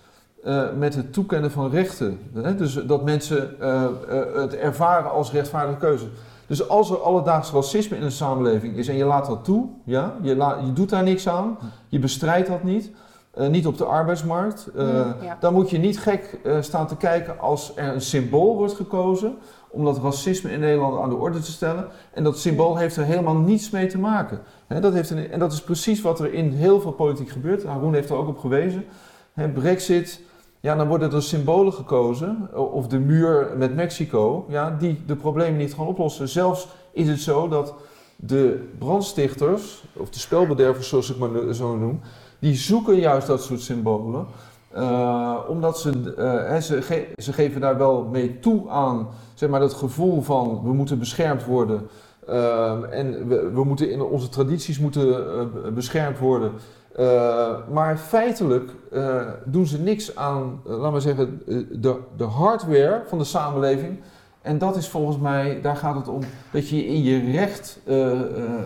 eh, met het toekennen van rechten. Hè? Dus dat mensen eh, eh, het ervaren als rechtvaardige keuze. Dus als er alledaags racisme in een samenleving is en je laat dat toe, ja, je, la- je doet daar niks aan, je bestrijdt dat niet, eh, niet op de arbeidsmarkt, Mm, ja. dan moet je niet gek staan te kijken als er een symbool wordt gekozen om dat racisme in Nederland aan de orde te stellen. En dat symbool heeft er helemaal niets mee te maken. Hè, dat heeft een, en dat is precies wat er in heel veel politiek gebeurt. Haroon heeft er ook op gewezen. Hè, Brexit, ja, dan worden er symbolen gekozen. o- Of de muur met Mexico, ja, die de problemen niet gaan oplossen. Zelfs is het zo dat de brandstichters, of de spelbedervers zoals ik maar zo noem, die zoeken juist dat soort symbolen. eh, omdat ze, eh, ze, ge- ze geven daar wel mee toe aan zeg maar, dat gevoel van we moeten beschermd worden. en we, we moeten in onze tradities moeten eh, beschermd worden. Eh, maar feitelijk eh, doen ze niks aan, eh, laten we zeggen, de, de hardware van de samenleving. En dat is volgens mij, daar gaat het om, dat je in je recht,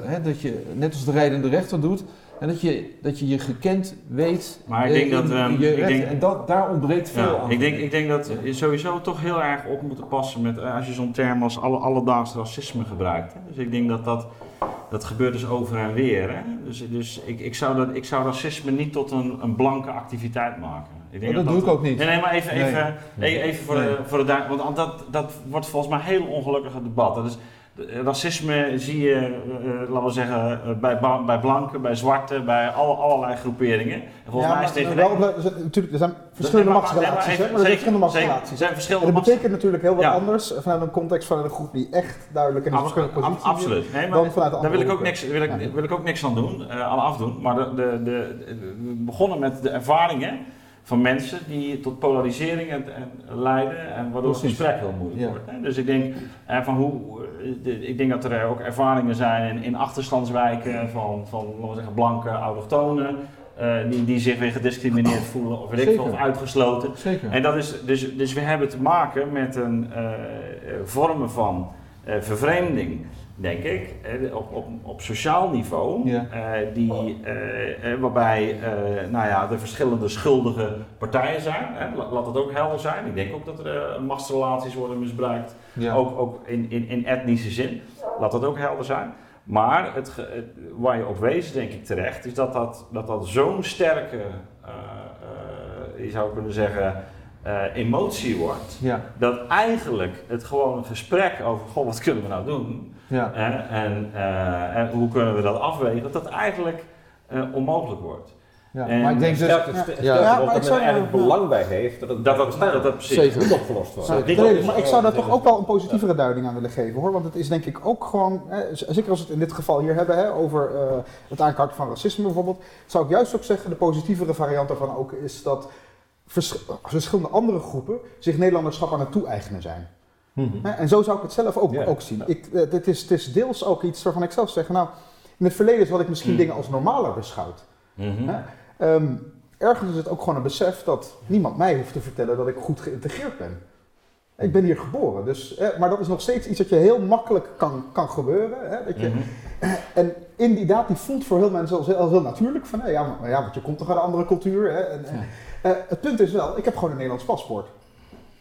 hè, dat je net als de rijdende rechter doet, en dat je dat je, je gekend weet Maar ik denk dat, ehm, je ik denk- en dat, daar ontbreekt veel Ja, aan. ik, denk, ik denk dat je sowieso toch heel erg op moet passen met als je zo'n term als alle, alledaags racisme gebruikt. Hè. Dus ik denk dat dat, dat gebeurt dus over en weer. Hè. Dus, dus ik, ik, zou dat, ik zou racisme niet tot een, een blanke activiteit maken. Ik Maar dat doe ik ook niet. Nee, nee, maar even, Nee. even, e- even voor, de, voor de duidelijkheid, want dat, dat wordt volgens mij een heel ongelukkig debat. Dat is, racisme zie je, eh, eh, laten we zeggen, eh, bij, bij blanken, bij zwarten, bij alle, allerlei groeperingen. En volgens mij is dit wel, er zijn- natuurlijk, er zijn verschillende machtsrelaties, maar hè, maar er zijn verschillende machtsrelaties. Er zijn En verschillende dat betekent natuurlijk heel wat Ja. anders vanuit een context van een groep die echt duidelijk in een verschillende positie zit, Absoluut. Nee, maar dan vanuit de daar wil ik, ook niks, wil, ik, wil ik ook niks aan doen, eh, aan afdoen. Maar de, de, de, de- we begonnen met de ervaringen van mensen die tot polarisering en, en leiden en waardoor het gesprek heel moeilijk Ja. wordt. Hè. Dus ik denk, eh, van hoe, eh, de- ik denk dat er ook ervaringen zijn in, in achterstandswijken van, van laten we zeggen, blanke autochtonen. eh, die, die zich weer gediscrimineerd voelen of weet ik veel, Zeker. of uitgesloten. Zeker. En dat is, dus, dus we hebben te maken met een vormen van vervreemding, denk ik, op, op, op sociaal niveau, Ja. eh, die, eh, eh, waarbij eh, nou ja, er verschillende schuldige partijen zijn. Laat dat ook helder zijn. Ik denk ook dat er machtsrelaties worden misbruikt, ja. ook, ook in, in, in etnische zin. Laat dat ook helder zijn. Maar het, waar je op wees, denk ik terecht, is dat dat, dat, dat zo'n sterke, je zou kunnen zeggen, emotie wordt. ja. Dat eigenlijk het gewoon een gesprek over, goh, wat kunnen we nou doen? Ja. En, eh, en hoe kunnen we dat afwegen? Dat dat eigenlijk eh, onmogelijk wordt. ja. En maar ik denk dus... Het Ja. Ja, maar dat ik zou- er eigenlijk belang bij heeft dat het Dat dat, dat, dat precies. Niet opgelost wordt. Maar ik zou daar toch ook wel een positievere duiding aan willen geven hoor. Want het is denk ik ook gewoon, hè, zeker als we het in dit geval hier hebben hè, over eh, het aankaarten van racisme bijvoorbeeld, zou ik juist ook zeggen, de positievere variant daarvan ook is dat vers- verschillende andere groepen zich Nederlanderschap aan het toe-eigenen zijn. Mhm. En zo zou ik het zelf ook, ook zien. Ik, eh, het, is, het is deels ook iets waarvan ik zelf zeg, nou, in het verleden had ik misschien Hmm. dingen als normaler beschouwd. Mhm. Ehm, ergens is het ook gewoon een besef dat niemand mij hoeft te vertellen dat ik goed geïntegreerd ben. Ik ben hier geboren, dus, maar dat is nog steeds iets dat je heel makkelijk kan, kan gebeuren. Hè, dat je, Mhm. En inderdaad, die voelt voor heel mensen als heel, als heel natuurlijk. Van, ja, maar, ja, want je komt toch uit een andere cultuur. Hè, en, en- eh, het punt is wel, ik heb gewoon een Nederlands paspoort.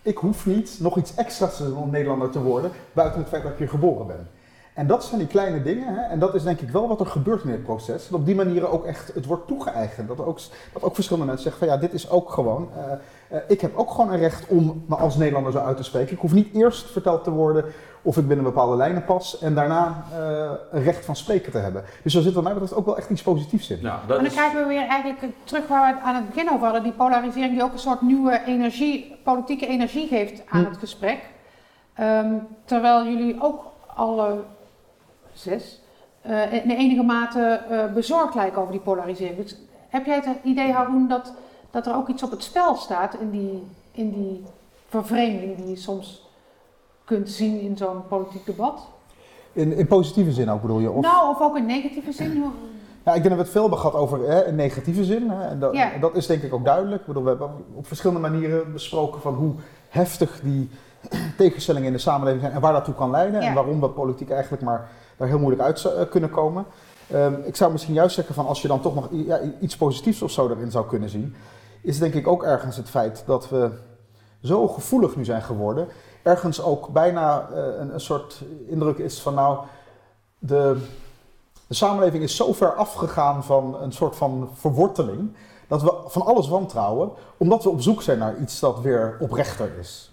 Ik hoef niet nog iets extra's te doen om Nederlander te worden, buiten het feit dat ik hier geboren ben. En dat zijn die kleine dingen. Hè? En dat is denk ik wel wat er gebeurt in dit proces. Dat op die manier ook echt het wordt toegeëigend. Dat ook, dat ook verschillende mensen zeggen van ja, dit is ook gewoon. eh, eh, ik heb ook gewoon een recht om me als Nederlander zo uit te spreken. Ik hoef niet eerst verteld te worden of ik binnen bepaalde lijnen pas. En daarna eh, een recht van spreken te hebben. Dus er zit wat mij betreft ook wel echt iets positiefs in. Dat Maar dan is, krijgen we weer eigenlijk terug waar we het aan het begin over hadden. Die polarisering die ook een soort nieuwe energie, politieke energie geeft aan Hm. het gesprek. Ehm, terwijl jullie ook alle zes eh, in enige mate eh, bezorgd lijken over die polarisering. Dus heb jij het idee, Haroon, dat, dat er ook iets op het spel staat in die, in die vervreemding die je soms kunt zien in zo'n politiek debat? In, in positieve zin ook bedoel je? Of? Nou, of ook in negatieve zin? Ja, ik denk dat we het veel hebben gehad over hè, in negatieve zin. Hè, en dat, Ja. dat is denk ik ook duidelijk. Ik bedoel, we hebben op verschillende manieren besproken van hoe heftig die tegenstellingen in de samenleving zijn en waar dat toe kan leiden. Ja. En waarom we politiek eigenlijk maar daar heel moeilijk uit eh, kunnen komen. Ehm, ik zou misschien juist zeggen van als je dan toch nog ja, iets positiefs of zo erin zou kunnen zien, is denk ik ook ergens het feit dat we zo gevoelig nu zijn geworden. Ergens ook bijna eh, een, een soort indruk is van nou, de, de samenleving is zo ver afgegaan van een soort van verworteling, dat we van alles wantrouwen, omdat we op zoek zijn naar iets dat weer oprechter is.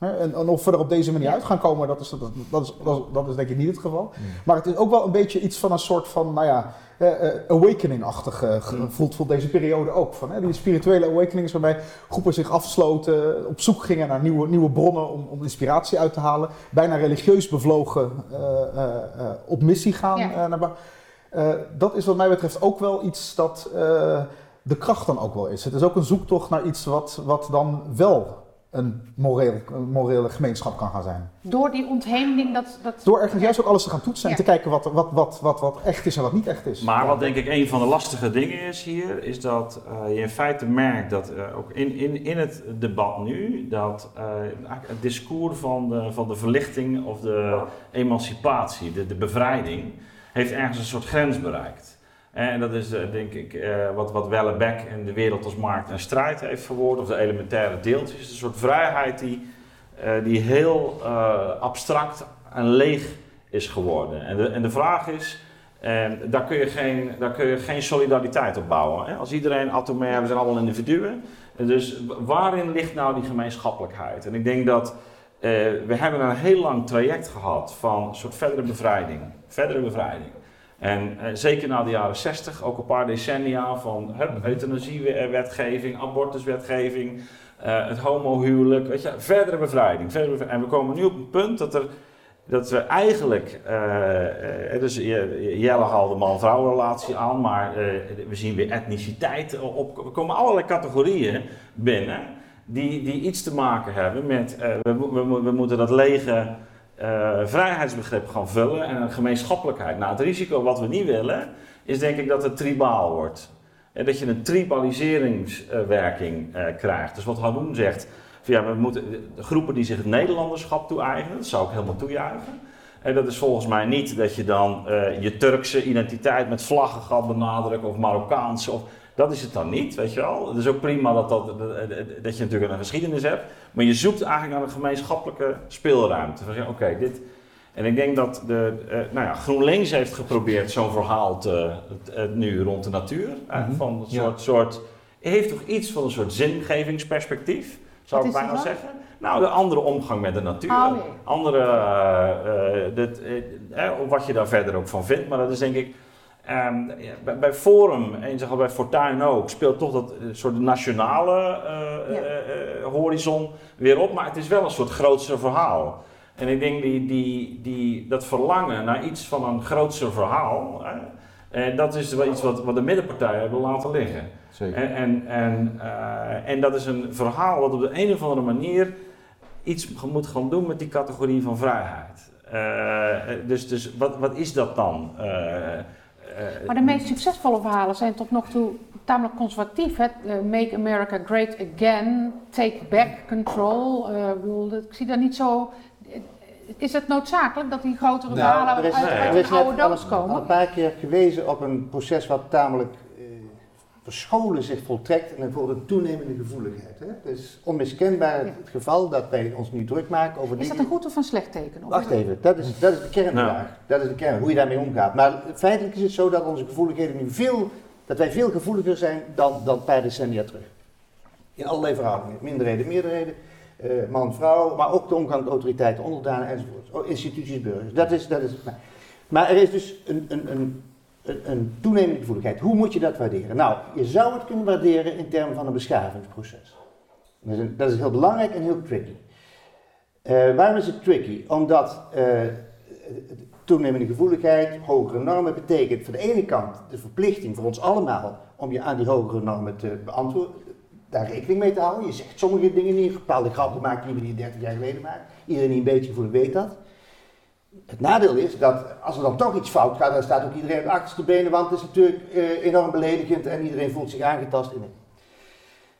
Hè, En, en of we er op deze manier uit gaan komen, dat is, dat, dat is, dat is, dat is denk ik niet het geval. Maar het is ook wel een beetje iets van een soort van, nou ja, eh, eh, awakening-achtig ge- voelt, voelt deze periode ook. Van, hè, die spirituele awakenings waarbij groepen zich afsloten, op zoek gingen naar nieuwe, nieuwe bronnen om, om inspiratie uit te halen. Bijna religieus bevlogen eh, eh, eh, op missie gaan. Ja. eh, naar eh, dat is wat mij betreft ook wel iets dat eh, de kracht dan ook wel is. Het is ook een zoektocht naar iets wat, wat dan wel een, moreel, een morele gemeenschap kan gaan zijn. Door die ontheemding dat... dat Door ergens juist ook alles te gaan toetsen en te kijken wat, wat, wat, wat, wat echt is en wat niet echt is. Maar wat denk ik een van de lastige dingen is hier, is dat eh, je in feite merkt dat eh, ook in, in, in het debat nu, dat eh, het discours van de, van de verlichting of de emancipatie, de, de bevrijding, heeft ergens een soort grens bereikt. En dat is eh, denk ik eh, wat, wat in de wereld als markt en strijd heeft verwoord, of de elementaire deeltjes. Een soort vrijheid die, eh, die heel abstract en leeg is geworden. En de, en de vraag is, en daar kun je geen, daar kun je geen solidariteit op bouwen. Als iedereen atomair, we zijn allemaal individuen. En Dus waarin ligt nou die gemeenschappelijkheid? En ik denk dat we hebben een heel lang traject gehad van een soort verdere bevrijding. Verdere bevrijding. En eh, zeker na de jaren 60, ook een paar decennia van euthanasiewetgeving, abortuswetgeving, eh, het homohuwelijk, weet je, verdere bevrijding. En we komen nu op een punt dat er dat we eigenlijk, eh, eh, dus Je- Jelle haalde man-vrouw relatie aan, maar eh, we zien weer etniciteit op. Er komen allerlei categorieën binnen die, die iets te maken hebben met, we, we, we moeten dat lege eh, vrijheidsbegrip gaan vullen en een gemeenschappelijkheid. Nou, het risico wat we niet willen, is denk ik dat het tribaal wordt. En dat je een tribaliseringswerking eh, krijgt. Dus wat Haroon zegt, ja, we moeten, groepen die zich het Nederlanderschap toe-eigenen, dat zou ik helemaal toejuichen. En dat is volgens mij niet dat je dan eh, je Turkse identiteit met vlaggen gaat benadrukken of Marokkaanse. Of, dat is het dan niet, weet je wel. Het is ook prima dat, dat, dat, je natuurlijk een geschiedenis hebt. Maar je zoekt eigenlijk naar een gemeenschappelijke speelruimte. Oké, dit... En ik denk dat de, eh, nou ja, GroenLinks heeft geprobeerd zo'n verhaal te, nu rond de natuur. Mhm. Van een Ja. soort, soort, heeft toch iets van een soort zingevingsperspectief, zou Wat ik bijna zeggen. Nou, de andere omgang met de natuur. Oh. Andere, dit, eh, wat je daar verder ook van vindt. Maar dat is denk ik, ehm, bij, bij Forum en zeg maar bij Fortuin ook, speelt toch dat eh, soort nationale eh, Ja. eh, horizon weer op. Maar het is wel een soort grootser verhaal. En ik denk die, die, die, dat verlangen naar iets van een grootser verhaal, hè, eh, dat is wel iets wat, wat de middenpartijen hebben laten liggen. Zeker. En, en, en, eh, en dat is een verhaal wat op de een of andere manier iets moet gaan doen met die categorie van vrijheid. Eh, dus dus wat, wat is dat dan? Eh, Maar de meest succesvolle verhalen zijn tot nog toe tamelijk conservatief. Hè? Eh, Make America Great Again, Take Back Control. eh, ik ik zie daar niet zo... Is het noodzakelijk dat die grotere Nou, verhalen er is, uit, uit er is een oude net al, doos een- al komen? een paar keer gewezen op een proces wat tamelijk verscholen zich voltrekt en voor een toenemende gevoeligheid. Hè? Het is onmiskenbaar Ja. het geval dat wij ons nu druk maken over Is dat een goed of een slecht teken? Of Wacht even, dat is, dat is de kernvraag. Dat is de kern, hoe je daarmee omgaat. Maar feitelijk is het zo dat onze gevoeligheden nu veel, dat wij veel gevoeliger zijn dan, dan een paar decennia terug. In allerlei verhoudingen, minderheden, meerderheden, eh, man, vrouw, maar ook de omgang met autoriteiten, onderdanen enzovoort. Oh, instituties, burgers. Dat is, dat is, maar, maar er is dus een, een, een, een, toenemende gevoeligheid. Hoe moet je dat waarderen? Nou, je zou het kunnen waarderen in termen van een beschavingsproces. Dat is, dat is heel belangrijk en heel tricky. Eh, waarom is het tricky? Omdat eh, toenemende gevoeligheid, hogere normen betekent van de ene kant de verplichting voor ons allemaal om je aan die hogere normen te beantwoorden, daar rekening mee te houden. Je zegt sommige dingen niet, bepaalde grappen maken die we niet 30 jaar geleden maken. Iedereen die een beetje gevoelig weet dat. Het nadeel is dat als er dan toch iets fout gaat, dan staat ook iedereen op de achterste benen, want het is natuurlijk eh, enorm beledigend en iedereen voelt zich aangetast. In het.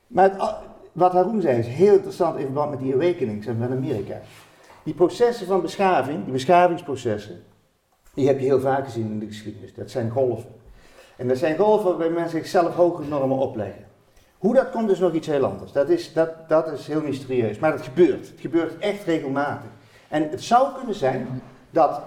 Maar het, a- wat Haroon zei is heel interessant in verband met die awakenings en met Amerika. Die processen van beschaving, die beschavingsprocessen, die heb je heel vaak gezien in de geschiedenis. Dat zijn golven. En dat zijn golven waarbij mensen zichzelf hogere normen opleggen. Hoe dat komt is nog iets heel anders. Dat is, dat, dat is heel mysterieus. Maar dat gebeurt. Het gebeurt echt regelmatig. En het zou kunnen zijn dat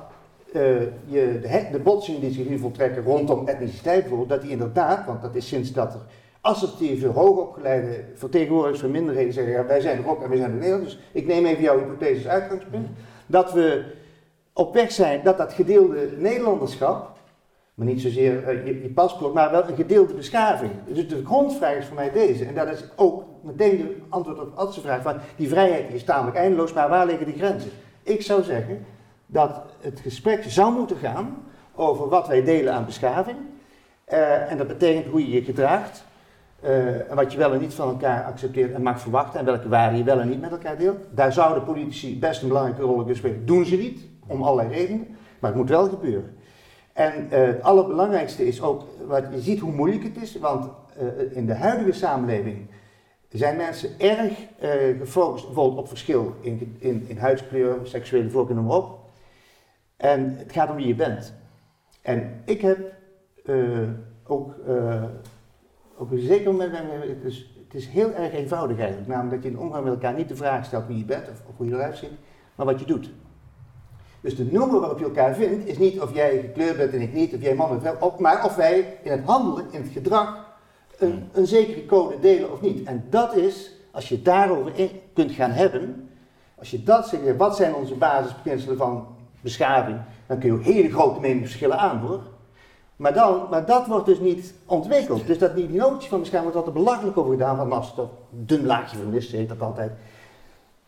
eh, je de, de botsingen die zich nu voltrekken rondom etniciteit bijvoorbeeld, dat die inderdaad, want dat is sinds dat er assertieve, hoogopgeleide vertegenwoordigers van minderheden zeggen, ja, wij zijn er ook en wij zijn er Nederland, dus ik neem even jouw hypothese als uitgangspunt, dat we op weg zijn dat dat gedeelde Nederlanderschap, maar niet zozeer eh, je, je paspoort, maar wel een gedeelde beschaving. Dus de grondvraag is voor mij deze, en dat is ook meteen de antwoord op Adse vraag, van die vrijheid die is tamelijk eindeloos, maar waar liggen die grenzen? Ik zou zeggen dat het gesprek zou moeten gaan over wat wij delen aan beschaving, eh, en dat betekent hoe je je gedraagt, eh, en wat je wel en niet van elkaar accepteert en mag verwachten en welke waarden je wel en niet met elkaar deelt. Daar zouden politici best een belangrijke rol in spelen. Doen ze niet, om allerlei redenen, maar het moet wel gebeuren. En eh, het allerbelangrijkste is ook, wat je ziet hoe moeilijk het is, want in de huidige samenleving zijn mensen erg gefocust bijvoorbeeld op verschil in, in, in huidskleur, seksuele voorkeur, noem maar op. En het gaat om wie je bent. En ik heb eh, ook eh, op een zeker moment, het is, het is heel erg eenvoudig eigenlijk. Namelijk dat je in omgang met elkaar niet de vraag stelt wie je bent of, of hoe je eruit ziet, maar wat je doet. Dus de nummer waarop je elkaar vindt is niet of jij gekleurd bent en ik niet, of jij man vrouw, of- maar of wij in het handelen, in het gedrag, een, een zekere code delen of niet. En dat is, als je daarover in kunt gaan hebben, als je dat zegt, wat zijn onze basisbeginselen van beschaving, dan kun je hele grote meningsverschillen aan hoor. Maar, dan, maar dat wordt dus niet ontwikkeld. Dus dat die notie van beschaving wordt altijd belachelijk over gedaan van als een dun laagje feministen heet dat altijd.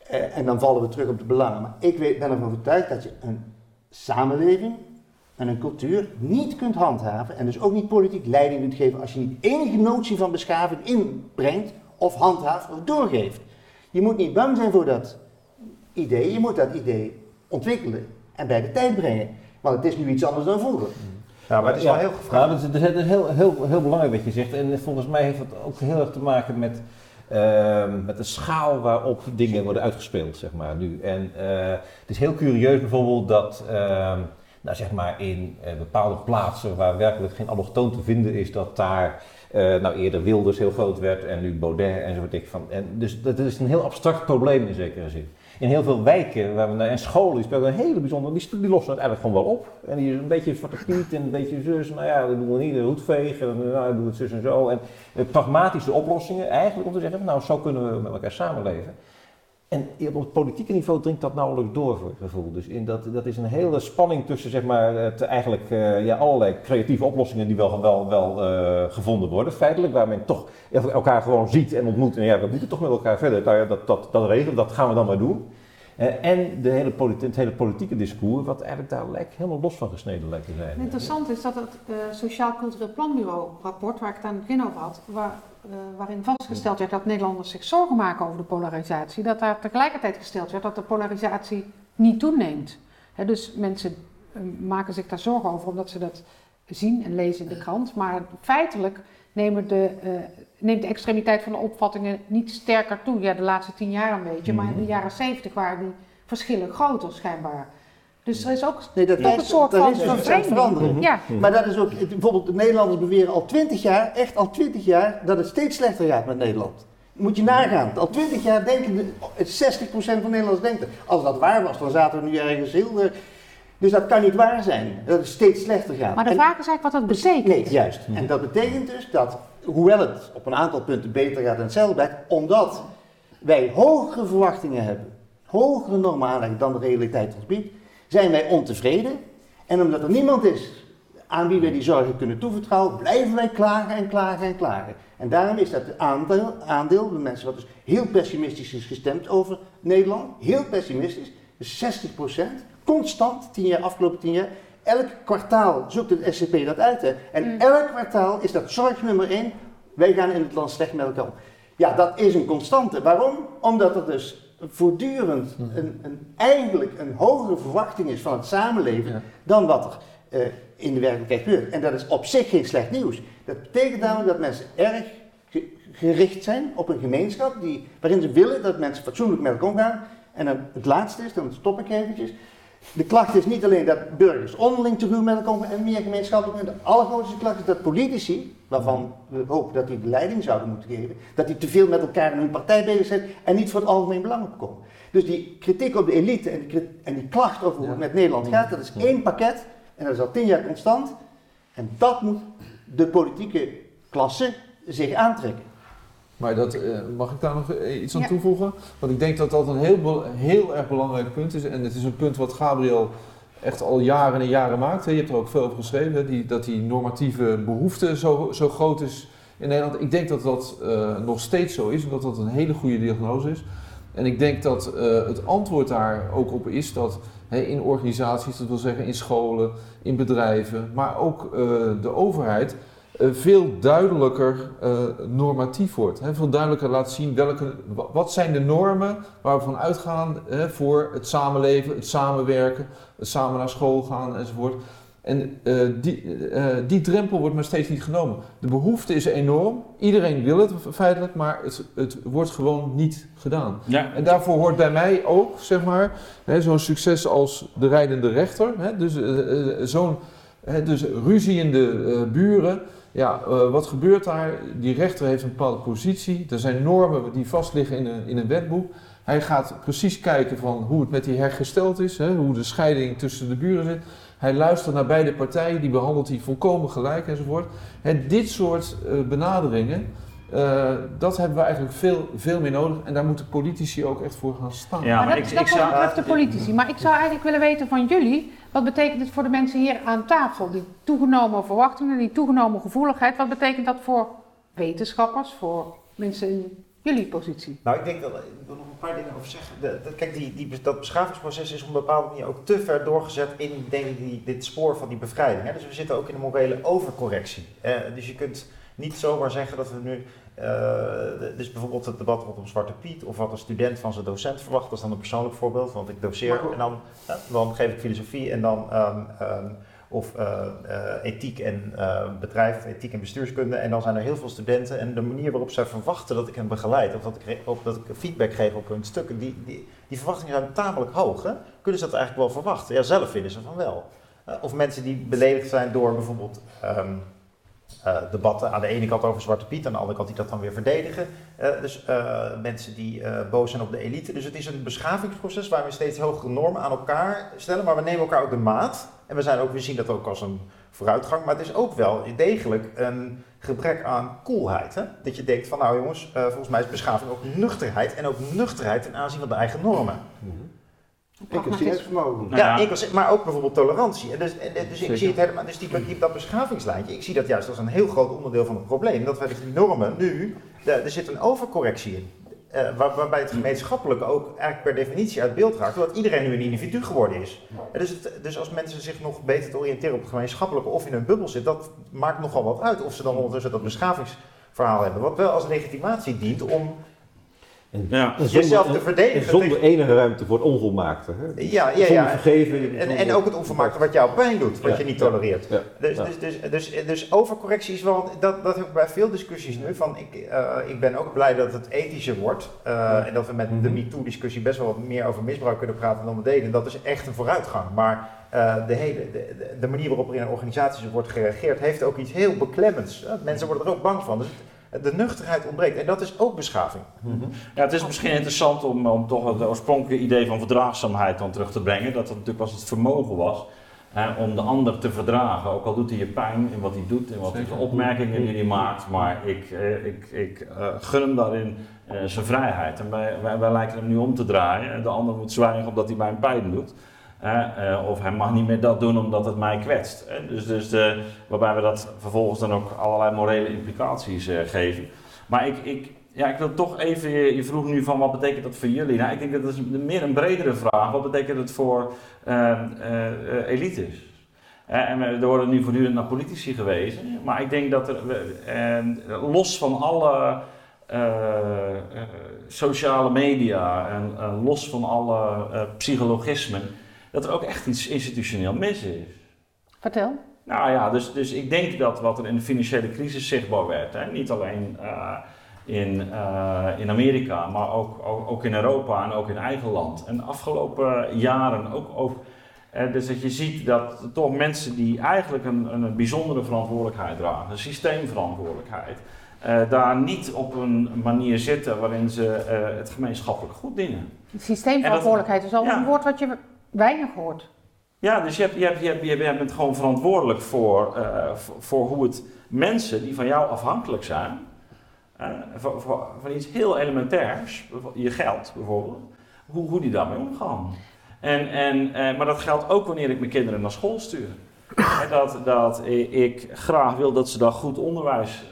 Eh, en dan vallen we terug op de belangen. Maar ik weet, ben ervan overtuigd dat je een samenleving en een cultuur niet kunt handhaven en dus ook niet politiek leiding kunt geven als je niet enige notie van beschaving inbrengt of handhaaft of doorgeeft. Je moet niet bang zijn voor dat idee, je moet dat idee ontwikkelen en bij de tijd brengen. Want het is nu iets anders dan vroeger. Ja, maar het is Ja, wel heel Ja, gevraagd. dat is, dat is heel, heel, heel belangrijk wat je zegt. En volgens mij heeft het ook heel erg te maken met, ehm, met de schaal waarop dingen worden uitgespeeld, zeg maar, nu. En eh, het is heel curieus bijvoorbeeld dat, ehm, nou zeg maar, in eh, bepaalde plaatsen waar werkelijk geen allochtoon te vinden is, dat daar, eh, nou eerder Wilders heel groot werd en nu Baudet en zo wat ik van. En dus dat is een heel abstract probleem in zekere zin. In heel veel wijken waar en scholen, spelen een hele bijzondere, die, die lossen het eigenlijk gewoon wel op. En die is een beetje piet en een beetje zus, nou ja, dat doen we niet, de hoed vegen, en, nou, doen we het zus en zo. En eh, pragmatische oplossingen, eigenlijk om te zeggen, nou zo kunnen we met elkaar samenleven. En op het politieke niveau dringt dat nauwelijks door voor gevoel. Dus in dat, dat is een hele spanning tussen zeg maar, het, eigenlijk eh, ja, allerlei creatieve oplossingen die wel, wel, wel eh, gevonden worden, feitelijk, waar men toch elkaar gewoon ziet en ontmoet. En ja, we moeten toch met elkaar verder. Nou dat, dat, dat regelen, dat gaan we dan maar doen. Eh, en de hele het hele politieke discours, wat eigenlijk daar lijkt helemaal los van gesneden lijkt te zijn. Interessant is dat het eh, Sociaal Cultureel Planbureau rapport, waar ik het aan het begin over had, waar, eh, waarin vastgesteld werd dat Nederlanders zich zorgen maken over de polarisatie, dat daar tegelijkertijd gesteld werd dat de polarisatie niet toeneemt. Dus mensen eh, maken zich daar zorgen over omdat ze dat zien en lezen in de krant, maar feitelijk nemen de, eh, neemt de extremiteit van de opvattingen niet sterker toe. Ja, de laatste tien jaar een beetje, maar in de jaren zeventig waren die verschillen groter schijnbaar. Dus er is ook Nee, dat een soort dat van is dus veranderen. Ja, Maar dat is ook, bijvoorbeeld de Nederlanders beweren al 20 jaar, echt al 20 jaar, dat het steeds slechter gaat met Nederland. Moet je nagaan. Al 20 jaar denken, de, het 60% van Nederlanders denkt het. Als dat waar was, dan zaten we nu ergens heel... eh, dus dat kan niet waar zijn, dat het steeds slechter gaat. maar de En- vraag is eigenlijk wat dat betekent. Nee, juist. En dat betekent dus dat, hoewel het op een aantal punten beter gaat dan hetzelfde blijft, omdat wij hogere verwachtingen hebben, hogere normen aanleggen dan de realiteit ons biedt, zijn wij ontevreden. En omdat er niemand is aan wie wij die zorgen kunnen toevertrouwen, blijven wij klagen en klagen en klagen. En daarom is dat aandeel, aandeel van mensen wat dus heel pessimistisch is gestemd over Nederland, heel pessimistisch, dus 60%, constant, tien jaar, afgelopen tien jaar, elk kwartaal zoekt het SCP dat uit. Hè? En Mm. elk kwartaal is dat zorg nummer één, wij gaan in het land slecht met elkaar om. Ja, dat is een constante. Waarom? Omdat er dus voortdurend een, een, eigenlijk een hogere verwachting is van het samenleven Ja. dan wat er eh, in de werkelijkheid gebeurt. En dat is op zich geen slecht nieuws. Dat betekent namelijk dat mensen erg ge- gericht zijn op een gemeenschap die, waarin ze willen dat mensen fatsoenlijk met elkaar omgaan. En dan het laatste is, dan stop ik eventjes. De klacht is niet alleen dat burgers onderling te ruw met elkaar omgaan en meer gemeenschappelijk. De allergrootste klacht is dat politici, waarvan we hopen dat die de leiding zouden moeten geven, dat die te veel met elkaar in hun partij bezig zijn en niet voor het algemeen belang opkomen. Dus die kritiek op de elite en die, en die klacht over hoe het met Nederland gaat, dat is één pakket en dat is al tien jaar constant. En dat moet de politieke klasse zich aantrekken. Maar dat, eh, mag ik daar nog eh, iets aan Ja. toevoegen? Want ik denk dat dat een heel, heel erg belangrijk punt is. En het is een punt wat Gabriel echt al jaren en jaren maakt. hè. Je hebt er ook veel over geschreven, hè, die, dat die normatieve behoefte zo, zo groot is in Nederland. Ik denk dat dat eh, nog steeds zo is en dat dat een hele goede diagnose is. En ik denk dat het antwoord daar ook op is dat hè, in organisaties, dat wil zeggen in scholen, in bedrijven, maar ook de overheid, veel duidelijker eh, normatief wordt. Hè, veel duidelijker laat zien welke, wa- wat zijn de normen waar we van uitgaan hè, voor het samenleven, het samenwerken, het samen naar school gaan enzovoort. En eh, die, eh, die drempel wordt maar steeds niet genomen. De behoefte is enorm, iedereen wil het feitelijk, maar het, het wordt gewoon niet gedaan. Ja, En daarvoor hoort bij mij ook, zeg maar, zo'n succes als de rijdende rechter. Hè, dus eh, eh, zo'n dus ruziende eh, buren. Ja, eh, wat gebeurt daar? Die rechter heeft een bepaalde positie. Er zijn normen die vastliggen in een, in een wetboek. Hij gaat precies kijken van hoe het met die hergesteld is, hè, hoe de scheiding tussen de buren zit. Hij luistert naar beide partijen, die behandelt die volkomen gelijk enzovoort. Hè, dit soort eh, benaderingen, eh, dat hebben we eigenlijk veel, veel meer nodig. En daar moeten politici ook echt voor gaan staan. Ja, maar maar dat, ik- dat ik zou- betreft de politici. Maar ik zou eigenlijk willen weten van jullie, wat betekent het voor de mensen hier aan tafel? Die toegenomen verwachtingen, die toegenomen gevoeligheid, wat betekent dat voor wetenschappers, voor mensen in Jullie positie. Nou, ik denk dat ik wil nog een paar dingen over zeggen. Kijk, die, die, dat beschavingsproces is op een bepaalde manier ook te ver doorgezet in denk die, dit spoor van die bevrijding. Hè? Dus we zitten ook in een morele overcorrectie. Eh, dus je kunt niet zomaar zeggen dat we nu. Eh, dus bijvoorbeeld het debat rondom Zwarte Piet, of wat een student van zijn docent verwacht, dat is dan een persoonlijk voorbeeld, want ik doseer en dan, ja, dan geef ik filosofie en dan. ehm, ehm, of eh, eh, ethiek en eh, bedrijf, of ethiek en bestuurskunde. En dan zijn er heel veel studenten. En de manier waarop zij verwachten dat ik hen begeleid, of dat ik, of dat ik feedback geef op hun stukken, die, die, die verwachtingen zijn tamelijk hoog. Hè? Kunnen ze dat eigenlijk wel verwachten? Ja, zelf vinden ze van wel. Of mensen die beledigd zijn door bijvoorbeeld ehm, eh, debatten aan de ene kant over Zwarte Piet, aan de andere kant die dat dan weer verdedigen. Eh, dus eh, mensen die boos zijn op de elite. Dus het is een beschavingsproces waar we steeds hogere normen aan elkaar stellen, maar we nemen elkaar ook de maat. En we, zijn ook, we zien dat ook als een vooruitgang, maar het is ook wel degelijk een gebrek aan coolheid. Hè? Dat je denkt van nou jongens, volgens mij is beschaving ook nuchterheid en ook nuchterheid ten aanzien van de eigen normen. Inclusiviteidsvermogen. Nou ja, ja. ik was, maar ook bijvoorbeeld tolerantie. En dus, en, dus ik zie het helemaal, dus die, die, dat beschavingslijntje, ik zie dat juist als een heel groot onderdeel van het probleem. Dat wij die normen nu, de- er zit een overcorrectie in. Eh, waar- waarbij het gemeenschappelijke ook eigenlijk per definitie uit beeld raakt, omdat iedereen nu een individu geworden is. En dus, het- dus als mensen zich nog beter te oriënteren op het gemeenschappelijke of in een bubbel zitten, dat maakt nogal wat uit of ze dan ondertussen dat beschavingsverhaal hebben. Wat wel als legitimatie dient om Ja. En jezelf te en verdedigen. zonder tegen- enige ruimte voor het onvolmaakte. Hè? ja, ja, Zonder ja. vergeven. En, en ook het onvermaakte wat jou pijn doet, wat Ja, je niet tolereert. ja, Dus, ja. dus, dus, dus, dus overcorrectie is wel, dat, dat heb ik bij veel discussies nu. Van ik, eh, ik ben ook blij dat het ethischer wordt. eh, En dat we met de Mhm. MeToo-discussie best wel wat meer over misbruik kunnen praten dan we deden. Dat is echt een vooruitgang. Maar eh, de, hele, de, de- de manier waarop er in organisaties wordt gereageerd, heeft ook iets heel beklemmends. Mensen worden er ook bang van. Dus het- de nuchterheid ontbreekt. En dat is ook beschaving. Mhm. Ja, het is misschien interessant om, om toch het oorspronkelijke idee van verdraagzaamheid dan terug te brengen. Dat dat natuurlijk was het vermogen was hè, om de ander te verdragen. Ook al doet hij je pijn in wat hij doet en wat Zeker. de opmerkingen die hij maakt. Maar ik, eh, ik, ik eh, gun hem daarin eh, zijn vrijheid. En wij, wij, wij lijken hem nu om te draaien. En de ander moet zwijgen omdat hij mij een pijn doet. Eh, of hij mag niet meer dat doen omdat het mij kwetst. Dus, dus de, waarbij we dat vervolgens dan ook allerlei morele implicaties eh, geven. Maar ik, ik, ja, ik wil toch even, je, vroeg nu van wat betekent dat voor jullie? Nou, ik denk dat dat is meer een bredere vraag. Wat betekent het voor eh, eh, eh, elites? Eh, en we, worden nu voortdurend naar politici gewezen. Maar ik denk dat er, en los van alle eh, eh, sociale media en eh, los van alle eh, psychologismen, dat er ook echt iets institutioneel mis is. Vertel. Nou ja, dus, dus ik denk dat wat er in de financiële crisis zichtbaar werd, hè, niet alleen eh, in, eh, in Amerika, maar ook, ook, ook in Europa en ook in eigen land. En de afgelopen jaren ook, ook eh, dus dat je ziet dat toch mensen die eigenlijk een, een bijzondere verantwoordelijkheid dragen, een systeemverantwoordelijkheid, eh, daar niet op een manier zitten waarin ze eh, het gemeenschappelijk goed dienen. Systeemverantwoordelijkheid is al ja. een woord wat je weinig hoort. Ja, dus je, hebt, je, hebt, je, bent gewoon verantwoordelijk voor, eh, voor, voor hoe het mensen die van jou afhankelijk zijn, eh, voor, voor- van iets heel elementairs, je geld bijvoorbeeld, hoe, hoe die daarmee omgaan. En, en, eh, maar dat geldt ook wanneer ik mijn kinderen naar school stuur. Dat, dat ik graag wil dat ze daar goed onderwijs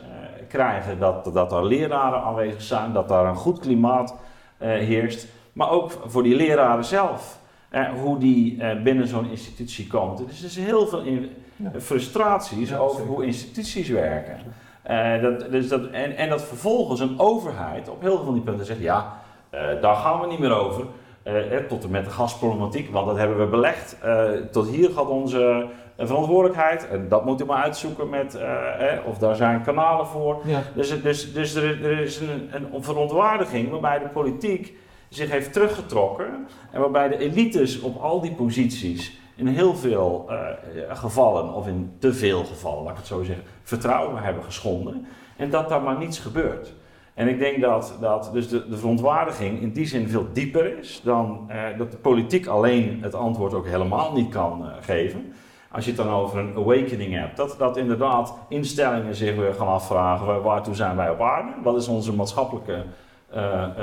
krijgen, dat, dat er leraren aanwezig zijn, dat daar een goed klimaat heerst. Maar ook voor die leraren zelf. Eh, hoe die eh, binnen zo'n institutie komt. Dus er is heel veel in, Ja. frustraties Ja, over zeker. hoe instituties werken. Eh, dat, dus dat, en, en dat vervolgens een overheid op heel veel van die punten zegt: ja, eh, daar gaan we niet meer over. Eh, eh, tot en met de gasproblematiek, want dat hebben we belegd. Eh, tot hier gaat onze eh, verantwoordelijkheid. En dat moet u maar uitzoeken met, eh, eh, of daar zijn kanalen voor. Ja. Dus, dus, dus er, er is een, een verontwaardiging waarbij de politiek zich heeft teruggetrokken. En waarbij de elites op al die posities in heel veel eh, gevallen, of in te veel gevallen, laat ik het zo zeggen, vertrouwen hebben geschonden. En dat daar maar niets gebeurt. En ik denk dat, dat dus de, de verontwaardiging in die zin veel dieper is dan eh, dat de politiek alleen het antwoord ook helemaal niet kan eh, geven. Als je het dan over een awakening hebt, dat, dat inderdaad instellingen zich weer gaan afvragen waar- waartoe zijn wij op aarde? Wat is onze maatschappelijke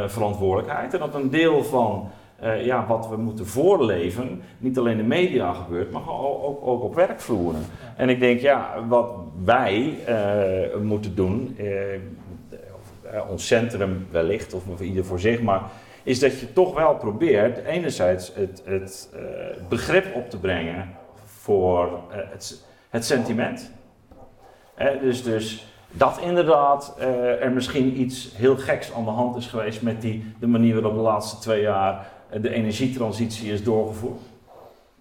verantwoordelijkheid? En dat een deel van eh, ja, wat we moeten voorleven, niet alleen in de media gebeurt, maar ook, ook, op werkvloeren. En ik denk, ja, wat wij eh, moeten doen, eh, eh, ons centrum wellicht, of ieder voor zich, maar is dat je toch wel probeert enerzijds het, het eh, begrip op te brengen voor eh, het, het sentiment. Eh, dus, dus dat inderdaad eh, er misschien iets heel geks aan de hand is geweest met die, de manier waarop de laatste twee jaar eh, de energietransitie is doorgevoerd.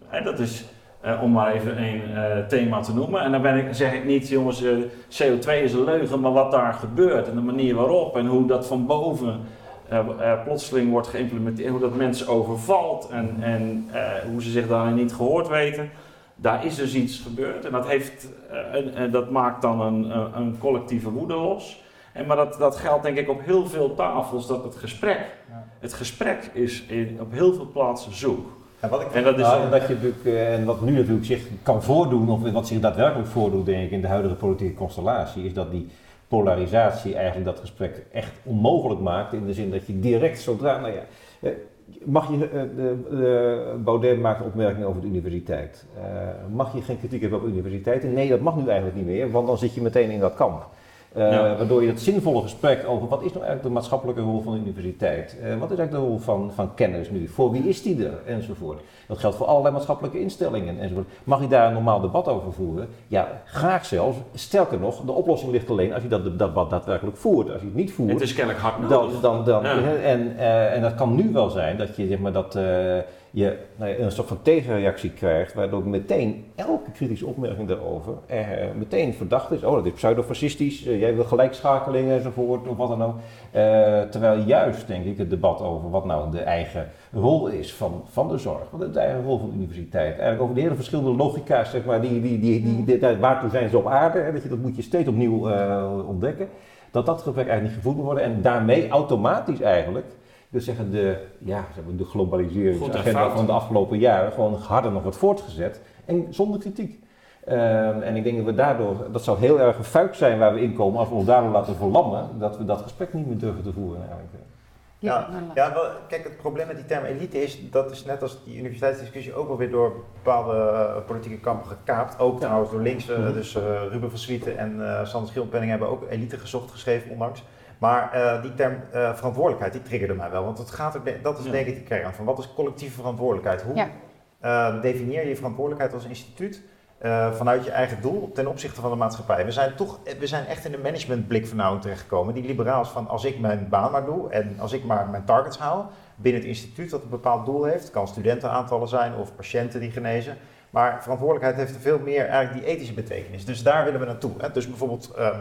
En dat is, eh, om maar even een thema te noemen. En dan ben ik, zeg ik niet, jongens, eh, CO2 is een leugen, maar wat daar gebeurt en de manier waarop en hoe dat van boven plotseling wordt geïmplementeerd, hoe dat mensen overvalt en, en hoe ze zich daarin niet gehoord weten. Daar is dus iets gebeurd en dat, heeft, eh, een- en dat maakt dan een, een, collectieve woede los. En, maar dat, dat geldt denk ik op heel veel tafels, dat het gesprek, het gesprek is in, op heel veel plaatsen zoek. En wat, ik, En dat is- nou, en dat je natuurlijk, eh, en wat nu natuurlijk zich kan voordoen, of wat zich daadwerkelijk voordoet, denk ik, in de huidige politieke constellatie, is dat die polarisatie eigenlijk dat gesprek echt onmogelijk maakt. In de zin dat je direct zodra, nou ja, eh, mag je, eh, de, de, Baudet maakt een opmerking over de universiteit. Eh, mag je geen kritiek hebben op universiteiten? Nee, dat mag nu eigenlijk niet meer, want dan zit je meteen in dat kamp. Eh, Ja. Waardoor je het zinvolle gesprek over wat is nou eigenlijk de maatschappelijke rol van de universiteit? Eh, wat is eigenlijk de rol van, van kennis nu? Voor wie is die er? Enzovoort. Dat geldt voor allerlei maatschappelijke instellingen enzovoort. Mag je daar een normaal debat over voeren? Ja, graag zelfs. Sterker nog, de oplossing ligt alleen als je dat debat daadwerkelijk voert. Als je het niet voert, Het is kennelijk hard nodig. dan, dan, Ja. en, eh, en dat kan nu wel zijn dat je, zeg maar, dat, je nou ja, een soort van tegenreactie krijgt, waardoor meteen elke kritische opmerking daarover eh, meteen verdacht is. Oh, dat is pseudo-fascistisch, eh, jij wil gelijkschakeling enzovoort, of wat dan ook. Eh, terwijl juist, denk ik, het debat over wat nou de eigen rol is van, van de zorg, wat is de eigen rol van de universiteit, eigenlijk over de hele verschillende logica's, zeg maar, die, die, die, die, die, waartoe zijn ze op aarde, hè, dat, je, dat moet je steeds opnieuw eh, ontdekken dat dat gesprek eigenlijk niet gevoerd moet worden en daarmee automatisch eigenlijk, ik wil zeggen, de, ja, zeg maar, de globaliseringsagenda van de afgelopen jaren gewoon harder nog wordt voortgezet en zonder kritiek. Ehm, en ik denk dat we daardoor, dat zou heel erg een fuik zijn waar we in komen als we ons daardoor laten verlammen, dat we dat gesprek niet meer durven te voeren eigenlijk. Ja, ja wel, kijk, het probleem met die term elite is, dat is net als die universiteitsdiscussie ook wel weer door bepaalde eh, politieke kampen gekaapt. Ook trouwens door links, Mhm. dus eh, Ruben van Swieten en eh Sander Schildpenning hebben ook elite gezocht geschreven onlangs. Maar eh, die term eh, verantwoordelijkheid, die triggerde mij wel. Want het gaat er, dat is denk ik de kern van. Wat is collectieve verantwoordelijkheid? Hoe eh, definieer je verantwoordelijkheid als instituut vanuit je eigen doel ten opzichte van de maatschappij? We zijn, toch, we zijn echt in de managementblikvernauwing terechtgekomen. Die liberaals van als ik mijn baan maar doe en als ik maar mijn targets haal binnen het instituut dat een bepaald doel heeft. Het kan studentenaantallen zijn of patiënten die genezen. Maar verantwoordelijkheid heeft veel meer eigenlijk die ethische betekenis. Dus daar willen we naartoe. Hè? Dus bijvoorbeeld, ehm,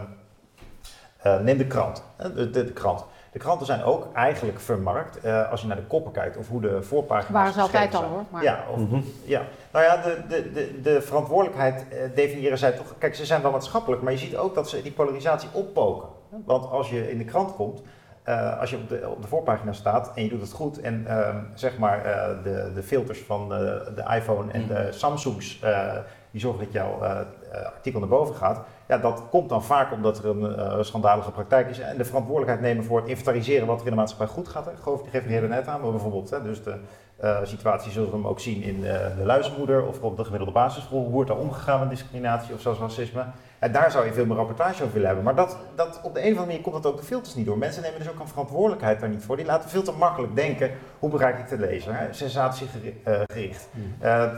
eh, neem de krant. hè, De, de, de krant. De kranten zijn ook eigenlijk vermarkt. eh, als je naar de koppen kijkt of hoe de voorpagina's waren ze altijd al hoor. Maar Ja, of, ja, nou ja, de, de, de, de verantwoordelijkheid eh, definiëren zij toch. Kijk, ze zijn wel maatschappelijk, maar je ziet ook dat ze die polarisatie oppoken. Want als je in de krant komt, eh, als je op de, op de voorpagina staat en je doet het goed en ehm, zeg maar eh, de, de filters van eh, de iPhone en de Samsungs, eh, die zorgen dat jouw eh, eh, artikel naar boven gaat. Ja, dat komt dan vaak omdat er een eh, schandalige praktijk is. En de verantwoordelijkheid nemen voor het inventariseren wat er in de maatschappij goed gaat. Hè. Goof die geeft er net aan, maar bijvoorbeeld hè, dus de eh, situatie zullen we hem ook zien in eh, de luizenmoeder of op de gemiddelde basisschool. Hoe wordt daar omgegaan met discriminatie of zelfs racisme? En daar zou je veel meer rapportage over willen hebben. Maar dat, dat, op de een of andere manier komt dat ook de filters niet door. Mensen nemen dus ook een verantwoordelijkheid daar niet voor. Die laten veel te makkelijk denken, hoe bereik ik de lezer? Hè? Sensatiegericht, eh eh,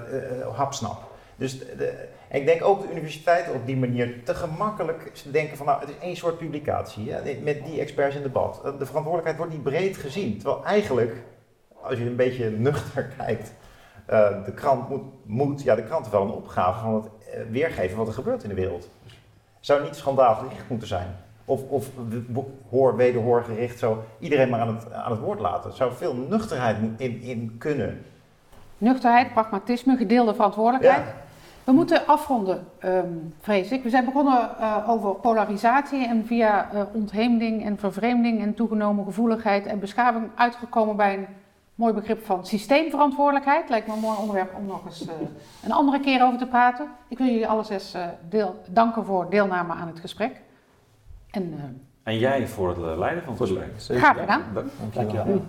hapsnap. Dus de- en ik denk ook de universiteiten op die manier te gemakkelijk denken van nou, het is één soort publicatie met die experts in debat. Eh, De verantwoordelijkheid wordt niet breed gezien. Terwijl eigenlijk, als je een beetje nuchter kijkt, eh, de krant moet, moet, ja de krant heeft wel een opgave van het eh, weergeven wat er gebeurt in de wereld. Zou niet schandaalgericht moeten zijn? Of, of hoor, wederhoor gericht zo iedereen maar aan het, aan het woord laten. Zou veel nuchterheid in, in kunnen. nuchterheid, pragmatisme, gedeelde verantwoordelijkheid. We moeten afronden, ehm, vrees ik. We zijn begonnen eh, over polarisatie en via eh, ontheemding en vervreemding en toegenomen gevoeligheid en beschaving uitgekomen bij een mooi begrip van systeemverantwoordelijkheid. Lijkt me een mooi onderwerp om nog eens eh, een andere keer over te praten. Ik wil jullie alle zes eh, deel, danken voor deelname aan het gesprek. En eh, En jij voor het leiden van het gesprek. graag gedaan. Dank- Dankjewel.